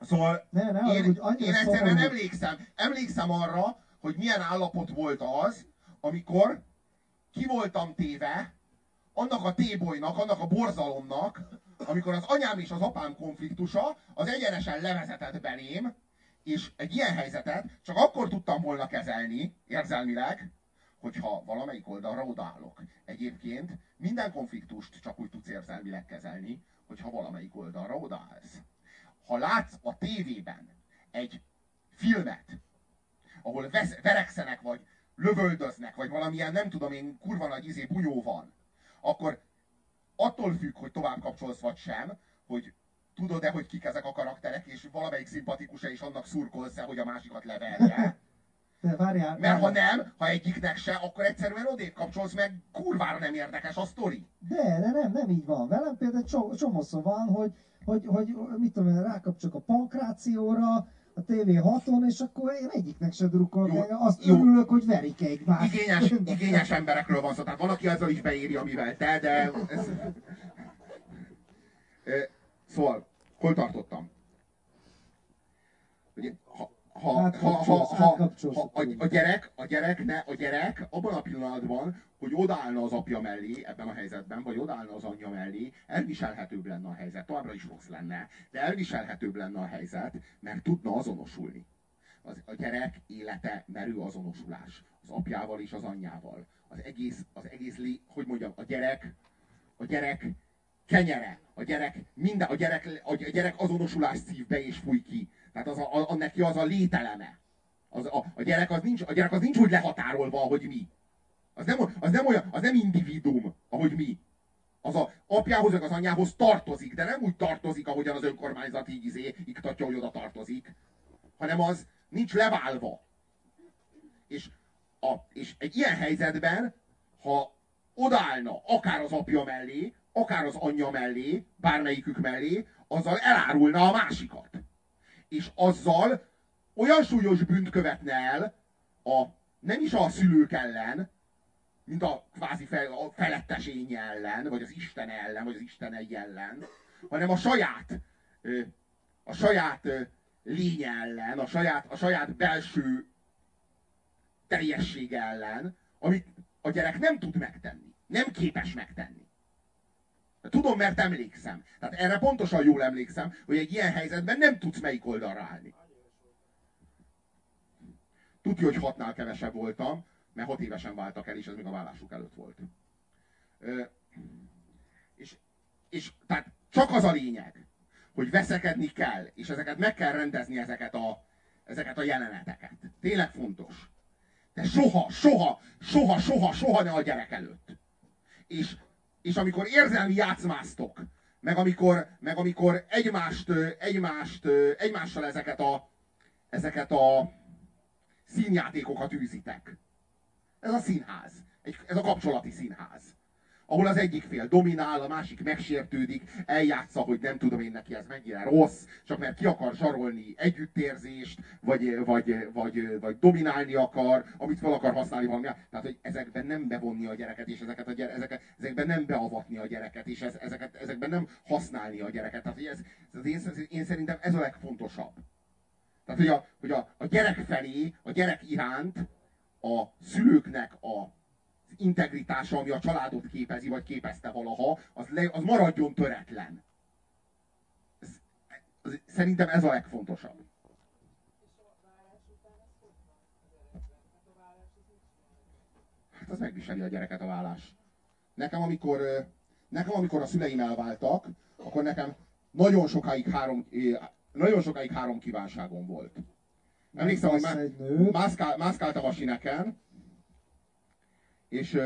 szóval Ne, ne, én, úgy én egyszerűen szomorú. emlékszem, emlékszem arra, hogy milyen állapot volt az, amikor ki voltam téve annak a tébolynak, annak a borzalomnak, amikor az anyám és az apám konfliktusa az egyenesen levezetett belém, és egy ilyen helyzetet csak akkor tudtam volna kezelni, érzelmileg, hogyha valamelyik oldalra odaállok. Egyébként minden konfliktust csak úgy tudsz érzelmileg kezelni, hogyha valamelyik oldalra odaállsz. Ha látsz a tévében egy filmet, ahol verekszenek, vagy lövöldöznek, vagy valamilyen, nem tudom én, kurva nagy izé bunyó van, akkor attól függ, hogy tovább kapcsolsz vagy sem, hogy tudod-e, hogy kik ezek a karakterek, és valamelyik szimpatikus-e, és annak szurkolsz-e, hogy a másikat leverje. De várjál. Mert ha nem, ha egyiknek se, akkor egyszerűen odébb kapcsolsz, meg kurvára nem érdekes a sztori. De, de nem, nem így van. Velem például csomó, csomószor van, hogy, hogy, hogy, mit tudom én, rákapcsolok a pankrációra, a TV6-on, és akkor én egyiknek se drukkolok. Jó, Azt jó. örülök, hogy verik egymást. Igényes, igényes emberekről van szó, tehát van, aki azzal is beéri, amivel te, de... Ez... Szóval, hol tartottam? Ugye, ha, ha, ha, ha, Átkapcsolsz, ha, átkapcsolsz ha a, a, gyerek, a, gyerek ne, a gyerek abban a pillanatban, hogy odaállna az apja mellé ebben a helyzetben, vagy odaállna az anyja mellé, elviselhetőbb lenne a helyzet. Továbbra is rossz lenne, de elviselhetőbb lenne a helyzet, mert tudna azonosulni. Az, a gyerek élete merő azonosulás. Az apjával és az anyjával. Az egész, az egész lé, hogy mondjam, a gyerek, a gyerek kenyere, a gyerek, minden, a gyerek, a gyerek azonosulás szív be és fúj ki. Tehát az a, a, neki az a lételeme. Az, a, a, gyerek az nincs, a gyerek az nincs úgy lehatárolva, ahogy mi. Az nem, az nem olyan, az nem individuum, ahogy mi. Az a apjához, meg az anyjához tartozik, de nem úgy tartozik, ahogyan az önkormányzat így izé, iktatja, hogy oda tartozik, hanem az nincs leválva. És, a, és egy ilyen helyzetben, ha odaállna akár az apja mellé, akár az anyja mellé, bármelyikük mellé, azzal elárulna a másikat. És azzal olyan súlyos bűnt követne el a, nem is a szülők ellen, mint a kvázi fel, a felettesénye ellen, vagy az Isten ellen, vagy az Istenei ellen, hanem a saját, a saját ö, lénye ellen, a saját, a saját belső teljessége ellen, amit a gyerek nem tud megtenni. Nem képes megtenni. Tudom, mert emlékszem. Tehát erre pontosan jól emlékszem, hogy egy ilyen helyzetben nem tudsz melyik oldalra állni. Tudja, hogy hatnál kevesebb voltam, mert hat évesen váltak el, és ez még a vállásuk előtt volt. Ö, és, és tehát csak az a lényeg, hogy veszekedni kell, és ezeket meg kell rendezni, ezeket a, ezeket a jeleneteket. Tényleg fontos. De soha, soha, soha, soha, soha ne a gyerek előtt. És, és amikor érzelmi játszmáztok, meg amikor, meg amikor egymást, egymást, egymással ezeket a, ezeket a színjátékokat űzitek. Ez a színház. Egy, ez a kapcsolati színház. Ahol az egyik fél dominál, a másik megsértődik, eljátsza, hogy nem tudom én neki ez mennyire rossz, csak mert ki akar zsarolni együttérzést, vagy, vagy, vagy, vagy dominálni akar, amit fel akar használni valami. Tehát, hogy ezekben nem bevonni a gyereket, és ezeket a gyere, ezeket, ezekben nem beavatni a gyereket, és ez, ezeket, ezekben nem használni a gyereket. Tehát, hogy ez, ez én, én szerintem ez a legfontosabb. Tehát, hogy a, hogy a, a gyerek felé, a gyerek iránt a szülőknek a integritása, ami a családot képezi, vagy képezte valaha, az, le, az maradjon töretlen. Ez, az, szerintem ez a legfontosabb. Hát az megviseli a gyereket a vállás. Nekem amikor, nekem amikor a szüleim elváltak, akkor nekem nagyon sokáig három, nagyon sokáig három kívánságom volt. Emlékszem, hogy má, mászkál, mászkáltam a sineken, és,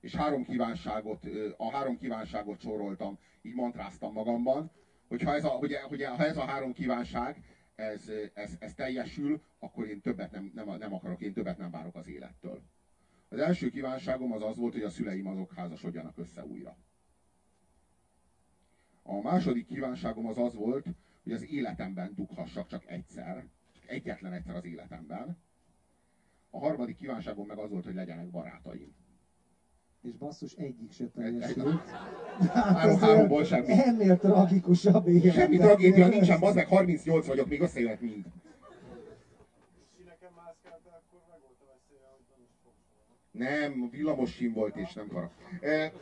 és három kívánságot, a három kívánságot soroltam, így mantráztam magamban, hogy ha ez a, hogy, hogy ha ez a három kívánság, ez, ez, ez teljesül, akkor én többet nem, nem, nem akarok, én többet nem várok az élettől. Az első kívánságom az az volt, hogy a szüleim azok házasodjanak össze újra. A második kívánságom az az volt, hogy az életemben dughassak csak egyszer, csak egyetlen egyszer az életemben. A harmadik kívánságom meg az volt, hogy legyenek barátaim. És basszus egyik se teljesült. Hát háromból azért semmi. Ennél tragikusabb élet. Semmi tragédia nincsen, az meg 38 vagyok, még összejött mind. Nem villamos sim volt, és nem para. E,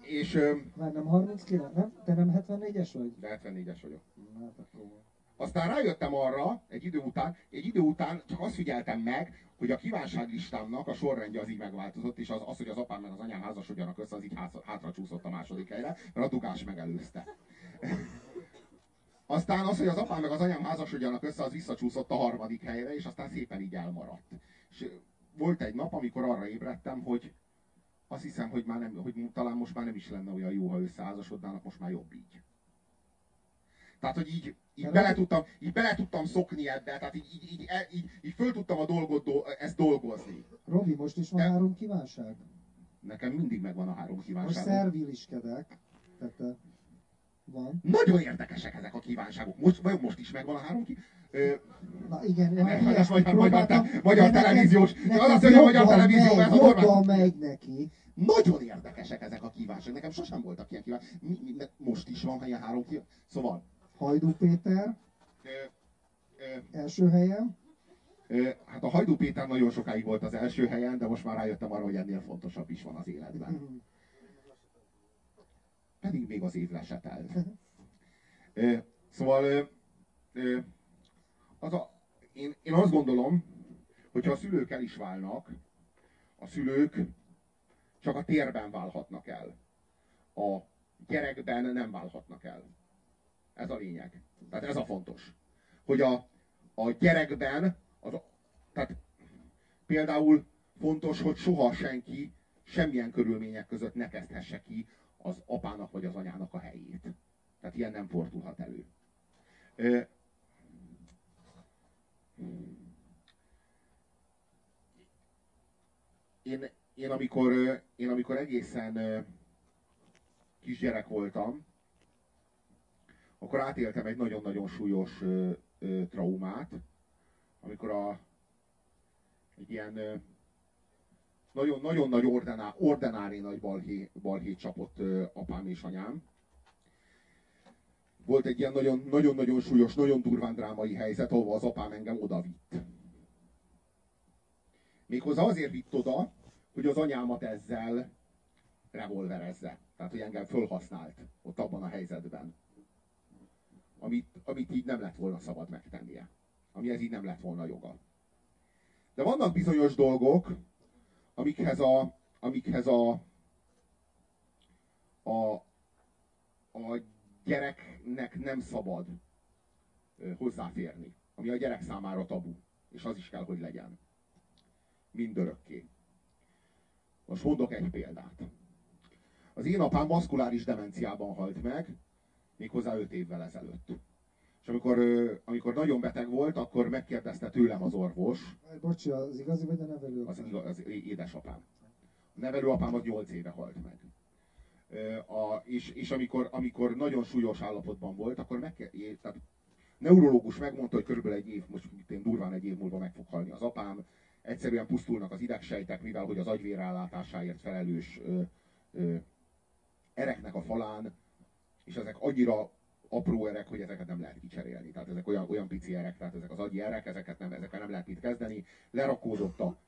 és Már nem 39, nem? Te nem 74-es vagy? de 74-es vagyok. Hát akkor. Aztán rájöttem arra, egy idő után, egy idő után csak azt figyeltem meg, hogy a kívánságlistámnak a sorrendje az így megváltozott, és az, az hogy az apám meg az anyám házasodjanak össze, az így hátra, csúszott a második helyre, mert a dugás megelőzte. Aztán az, hogy az apám meg az anyám házasodjanak össze, az visszacsúszott a harmadik helyre, és aztán szépen így elmaradt. És volt egy nap, amikor arra ébredtem, hogy azt hiszem, hogy, már nem, hogy talán most már nem is lenne olyan jó, ha összeházasodnának, most már jobb így. Tehát, hogy így, így, bele tudtam, így bele tudtam szokni ebbe, tehát így, így, így, így, így, így föl tudtam a dolgot, do, ezt dolgozni. Robi, most is van Ja. három kívánság? Nekem mindig megvan a három Most kívánságom. szerviliskedek. Tehát eh, van. Nagyon érdekesek ezek a kívánságok. Most, vajon most is megvan a három ki... Ö, Na igen, Nem, ilyesmit magyar- magyar te- magyar de nekem- televíziós- nekem az azt mondja, magyar televízió, megy, ez a normál- megy neki. nagyon érdekesek ezek a kívánságok. Nekem sosem voltak ilyen kívánságok. Most is van ilyen három kívánság. Szóval... Hajdú Péter első helyen. Hát a Hajdú Péter nagyon sokáig volt az első helyen, de most már rájöttem arra, hogy ennél fontosabb is van az életben. Pedig még az év lesetelt. Ö, Szóval az a, én, én azt gondolom, hogyha a szülők el is válnak, a szülők csak a térben válhatnak el. A gyerekben nem válhatnak el. Ez a lényeg. Tehát ez a fontos. Hogy a, a gyerekben, az, tehát például fontos, hogy soha senki semmilyen körülmények között ne kezdhesse ki az apának vagy az anyának a helyét. Tehát ilyen nem fordulhat elő. Ö, Én, én, amikor, én amikor egészen kisgyerek voltam, akkor átéltem egy nagyon-nagyon súlyos ö, ö, traumát, amikor a, egy ilyen ö, nagyon, nagyon nagy ordená, ordinári nagy balhé, balhé csapott ö, apám és anyám. Volt egy ilyen nagyon- nagyon-nagyon súlyos, nagyon durván drámai helyzet, ahol az apám engem oda vitt. Méghozzá azért vitt oda, hogy az anyámat ezzel revolverezze. Tehát, hogy engem fölhasznált ott abban a helyzetben. Amit, amit így nem lett volna szabad megtennie. Amihez így nem lett volna joga. De vannak bizonyos dolgok, amikhez a, amikhez a, a, a gyereknek nem szabad hozzáférni. Ami a gyerek számára tabu. És az is kell, hogy legyen. Mindörökké. Most mondok egy példát. Az én apám maszkuláris demenciában halt meg, méghozzá 5 évvel ezelőtt. És amikor, amikor nagyon beteg volt, akkor megkérdezte tőlem az orvos, Bocsi, az igazi vagy a nevelő? az, igaz, az édesapám. A nevelőapám az 8 éve halt meg. A, és és amikor, amikor nagyon súlyos állapotban volt, akkor meg, tehát neurológus megmondta, hogy körülbelül egy év, most én durván egy év múlva meg fog halni az apám. Egyszerűen pusztulnak az idegsejtek, mivel hogy az agyvérállátásáért felelős ö, ö, ereknek a falán, és ezek annyira apró erek, hogy ezeket nem lehet kicserélni. Tehát ezek olyan, olyan pici erek, tehát ezek az agyi erek, ezeket nem, ezekkel nem lehet mit kezdeni. Lerakódott a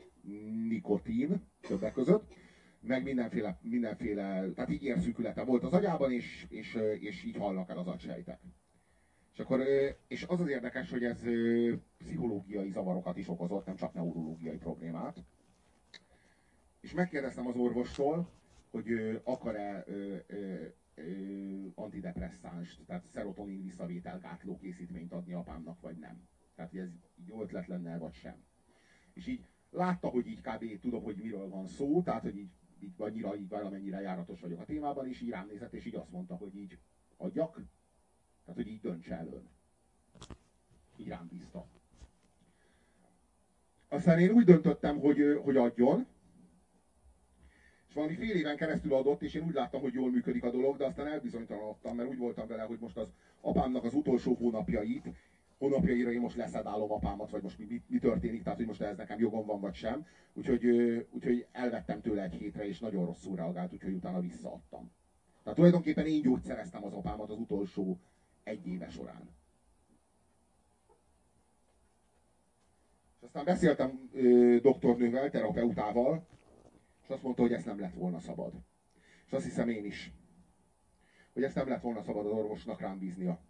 nikotin többek között, meg mindenféle, mindenféle tehát így érszűkülete volt az agyában, és, és, és így halnak el az agysejtek. És, akkor, és az az érdekes, hogy ez pszichológiai zavarokat is okozott, nem csak neurológiai problémát. És megkérdeztem az orvostól, hogy akar-e antidepresszánst, tehát szerotonin visszavételgátló készítményt adni apámnak, vagy nem. Tehát, hogy ez jó ötlet lenne, vagy sem. És így látta, hogy így kb. tudom, hogy miről van szó, tehát, hogy így, így annyira, így valamennyire járatos vagyok a témában, és így rám nézett, és így azt mondta, hogy így adjak, tehát, hogy így döntse el ön. Így rám bízta. Aztán én úgy döntöttem, hogy, hogy adjon, valami fél éven keresztül adott, és én úgy láttam, hogy jól működik a dolog, de aztán elbizonytalanodtam, mert úgy voltam vele, hogy most az apámnak az utolsó hónapjait, hónapjaira én most leszedálom apámat, vagy most mi, mi, mi történik, tehát hogy most ez nekem jogom van, vagy sem. Úgyhogy, úgyhogy elvettem tőle egy hétre, és nagyon rosszul reagált, úgyhogy utána visszaadtam. Tehát tulajdonképpen én gyógyszereztem az apámat az utolsó egy éve során. És aztán beszéltem ö, doktornővel, terapeutával, és azt mondta, hogy ezt nem lett volna szabad. És azt hiszem én is, hogy ezt nem lett volna szabad az orvosnak rám bíznia.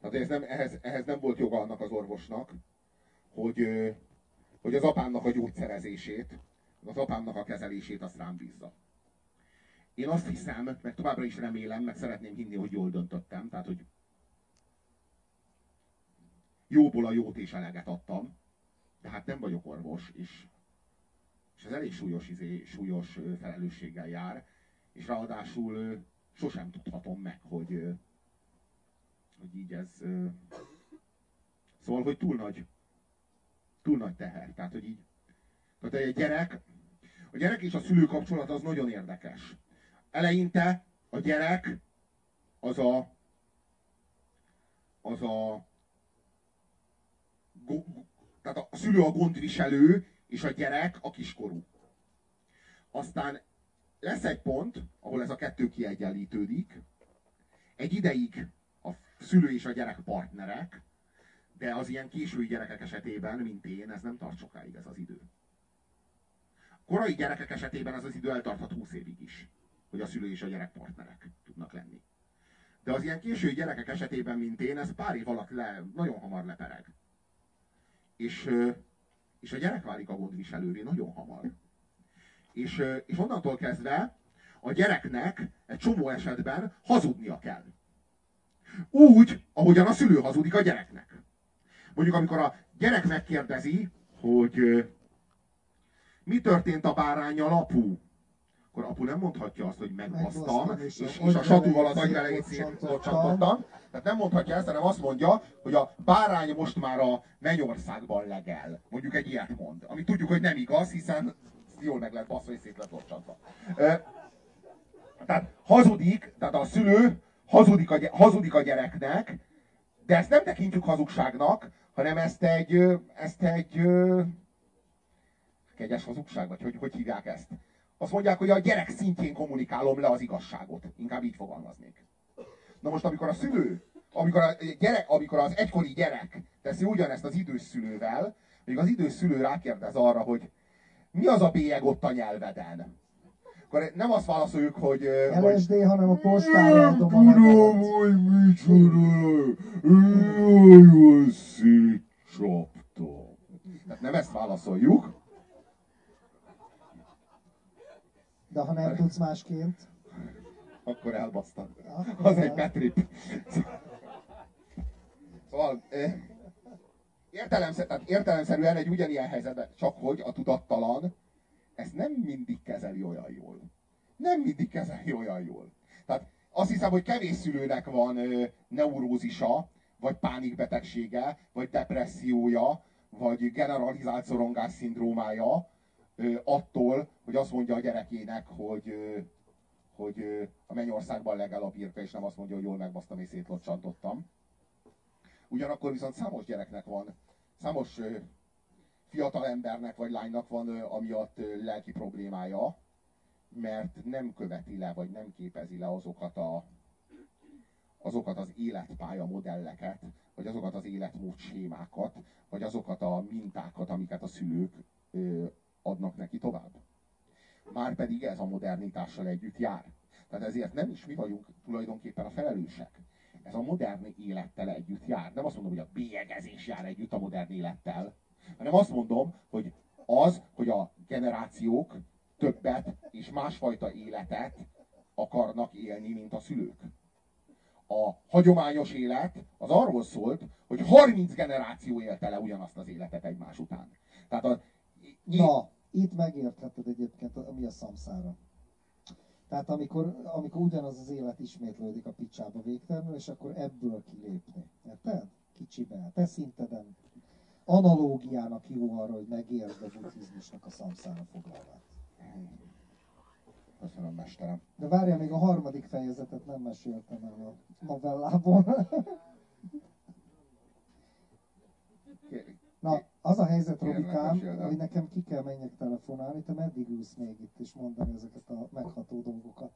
Tehát ez nem, ehhez, ehhez nem volt joga annak az orvosnak, hogy, hogy az apámnak a gyógyszerezését, az apámnak a kezelését azt rám bízza. Én azt hiszem, meg továbbra is remélem, meg szeretném hinni, hogy jól döntöttem, tehát hogy jóból a jót és eleget adtam, de hát nem vagyok orvos, és, és ez elég súlyos, izé, súlyos felelősséggel jár, és ráadásul sosem tudhatom meg, hogy, hogy így ez... Szóval, hogy túl nagy, túl nagy teher. Tehát, hogy így... Tehát egy gyerek, a gyerek és a szülő kapcsolat az nagyon érdekes. Eleinte a gyerek az a az a tehát a szülő a gondviselő, és a gyerek a kiskorú. Aztán lesz egy pont, ahol ez a kettő kiegyenlítődik. Egy ideig a szülő és a gyerek partnerek, de az ilyen késői gyerekek esetében, mint én, ez nem tart sokáig ez az idő. Korai gyerekek esetében ez az idő eltarthat 20 évig is, hogy a szülő és a gyerek partnerek tudnak lenni. De az ilyen késői gyerekek esetében, mint én, ez pár év alatt le, nagyon hamar lepereg. És, és a gyerek válik a gondviselővé nagyon hamar. És, és onnantól kezdve a gyereknek egy csomó esetben hazudnia kell. Úgy, ahogyan a szülő hazudik a gyereknek. Mondjuk, amikor a gyerek megkérdezi, hogy mi történt a bárányjal apu, akkor apu nem mondhatja azt, hogy megbasztam, és, és, és a satúval az agyvelejét szétlocsantottam. Tehát nem mondhatja ezt, hanem azt mondja, hogy a bárány most már a mennyországban legel. Mondjuk egy ilyet mond. Ami tudjuk, hogy nem igaz, hiszen jól meg lehet baszva, és szét lett locsantva. Tehát hazudik, tehát a szülő hazudik a, hazudik a gyereknek, de ezt nem tekintjük hazugságnak, hanem ezt egy, ezt egy kegyes hazugság, vagy hogy, hogy hívják ezt? Azt mondják, hogy a gyerek szintjén kommunikálom le az igazságot. Inkább így fogalmaznék. Na most, amikor a szülő, amikor, a gyerek, amikor az egykori gyerek teszi ugyanezt az idős szülővel, még az idős szülő rákérdez arra, hogy mi az a bélyeg ott a nyelveden? Akkor nem azt válaszoljuk, hogy... LSD, hogy... hanem a postára adom a tudom, hogy micsoda, szétcsaptam. Tehát nem ezt válaszoljuk. De ha nem tudsz másként? Akkor elbasztam. Az egy petrip. Szóval, értelemszerűen, tehát értelemszerűen egy ugyanilyen helyzetben, csak hogy a tudattalan ezt nem mindig kezeli olyan jól. Nem mindig kezeli olyan jól. Tehát azt hiszem, hogy kevés szülőnek van ö, neurózisa, vagy pánikbetegsége, vagy depressziója, vagy generalizált szorongás szindrómája attól, hogy azt mondja a gyerekének, hogy, hogy a mennyországban legel a és nem azt mondja, hogy jól megbasztam és szétlocsantottam. Ugyanakkor viszont számos gyereknek van, számos fiatal embernek vagy lánynak van amiatt lelki problémája, mert nem követi le, vagy nem képezi le azokat a azokat az életpálya modelleket, vagy azokat az életmód sémákat, vagy azokat a mintákat, amiket a szülők adnak neki tovább. Márpedig ez a modernitással együtt jár. Tehát ezért nem is mi vagyunk tulajdonképpen a felelősek. Ez a modern élettel együtt jár. Nem azt mondom, hogy a bélyegezés jár együtt a modern élettel, hanem azt mondom, hogy az, hogy a generációk többet és másfajta életet akarnak élni, mint a szülők. A hagyományos élet az arról szólt, hogy 30 generáció élte le ugyanazt az életet egymás után. Tehát a, Na, itt megértheted egyébként, ami a szamszára. Tehát amikor, amikor ugyanaz az élet ismétlődik a picsába végtelenül, és akkor ebből kilépni. Érted? Kicsibe. Te szinteden analógiának jó arra, hogy megértsd a buddhizmusnak a szamszára foglalát. Köszönöm, mesterem. De várjál, még a harmadik fejezetet nem meséltem el a novellából. Na, az a helyzet, Robikám, hogy nekem ki kell menjek telefonálni, te meddig ülsz még itt és mondani ezeket a megható dolgokat?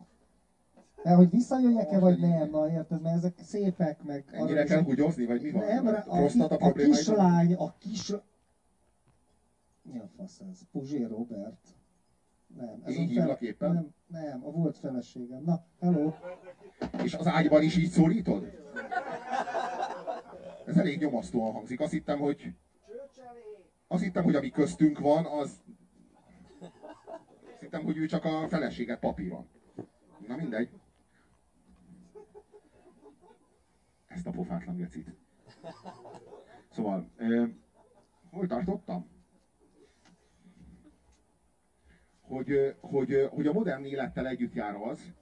Mert hogy visszajöjjek-e, vagy nem, na érted, mert ezek szépek, meg... Ennyire kell húgyozni, vagy mi van? Nem, a, a, a kislány, a kis... Mi a fasz ez? Puzsér Robert? Nem. Én a hívlak éppen? Nem, nem, a volt feleségem. Na, hello. És az ágyban is így szólítod? Ez elég nyomasztóan hangzik. Azt hittem, hogy... Azt hittem, hogy ami köztünk van, az... Azt hittem, hogy ő csak a feleséget papíron. Na mindegy. Ezt a pofátlan gecit. Szóval, ö, hol tartottam? Hogy, hogy, hogy a modern élettel együtt jár az,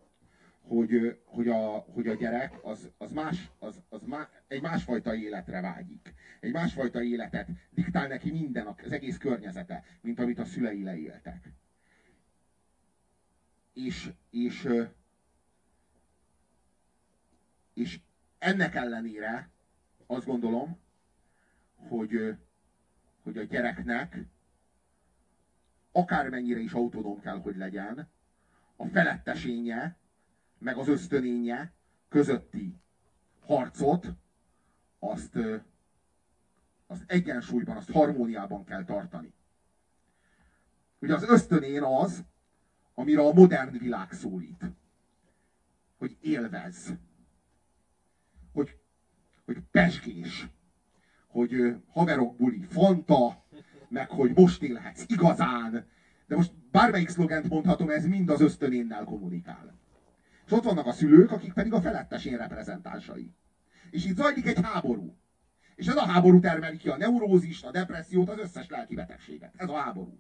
hogy, hogy, a, hogy a gyerek az, az, más, az, az má, egy másfajta életre vágyik. Egy másfajta életet diktál neki minden, az egész környezete, mint amit a szülei leéltek. És, és, és ennek ellenére azt gondolom, hogy, hogy a gyereknek akármennyire is autonóm kell, hogy legyen, a felettesénye, meg az ösztönénye közötti harcot, azt, azt egyensúlyban, azt harmóniában kell tartani. Ugye az ösztönén az, amire a modern világ szólít. Hogy élvez. Hogy, hogy pesgés. Hogy haverok buli, fanta, meg hogy most élhetsz igazán. De most bármelyik szlogent mondhatom, ez mind az ösztönénnel kommunikál. És ott vannak a szülők, akik pedig a felettesén reprezentánsai. És itt zajlik egy háború. És ez a háború termeli ki a neurózist, a depressziót, az összes lelki betegséget. Ez a háború.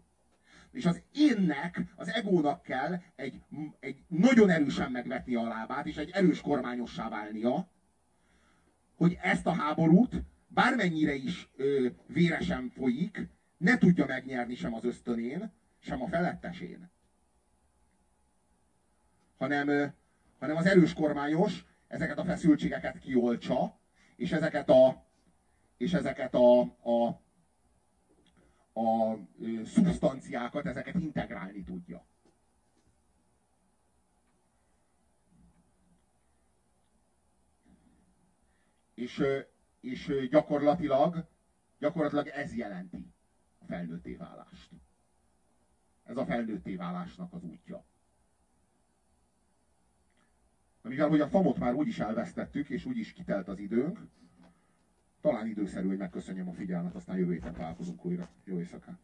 És az énnek, az egónak kell egy, egy nagyon erősen megvetni a lábát, és egy erős kormányossá válnia, hogy ezt a háborút, bármennyire is ö, véresen folyik, ne tudja megnyerni sem az ösztönén, sem a felettesén. Hanem, hanem az erős kormányos ezeket a feszültségeket kioltsa, és ezeket a, és ezeket a, a, a szubstanciákat, ezeket integrálni tudja. És, és gyakorlatilag, gyakorlatilag ez jelenti a felnőtté válást. Ez a felnőtté válásnak az útja. Na, Mivel hogy a famot már úgyis elvesztettük, és úgyis kitelt az időnk, talán időszerű, hogy megköszönjem a figyelmet, aztán jövő héten találkozunk újra. Jó éjszakát!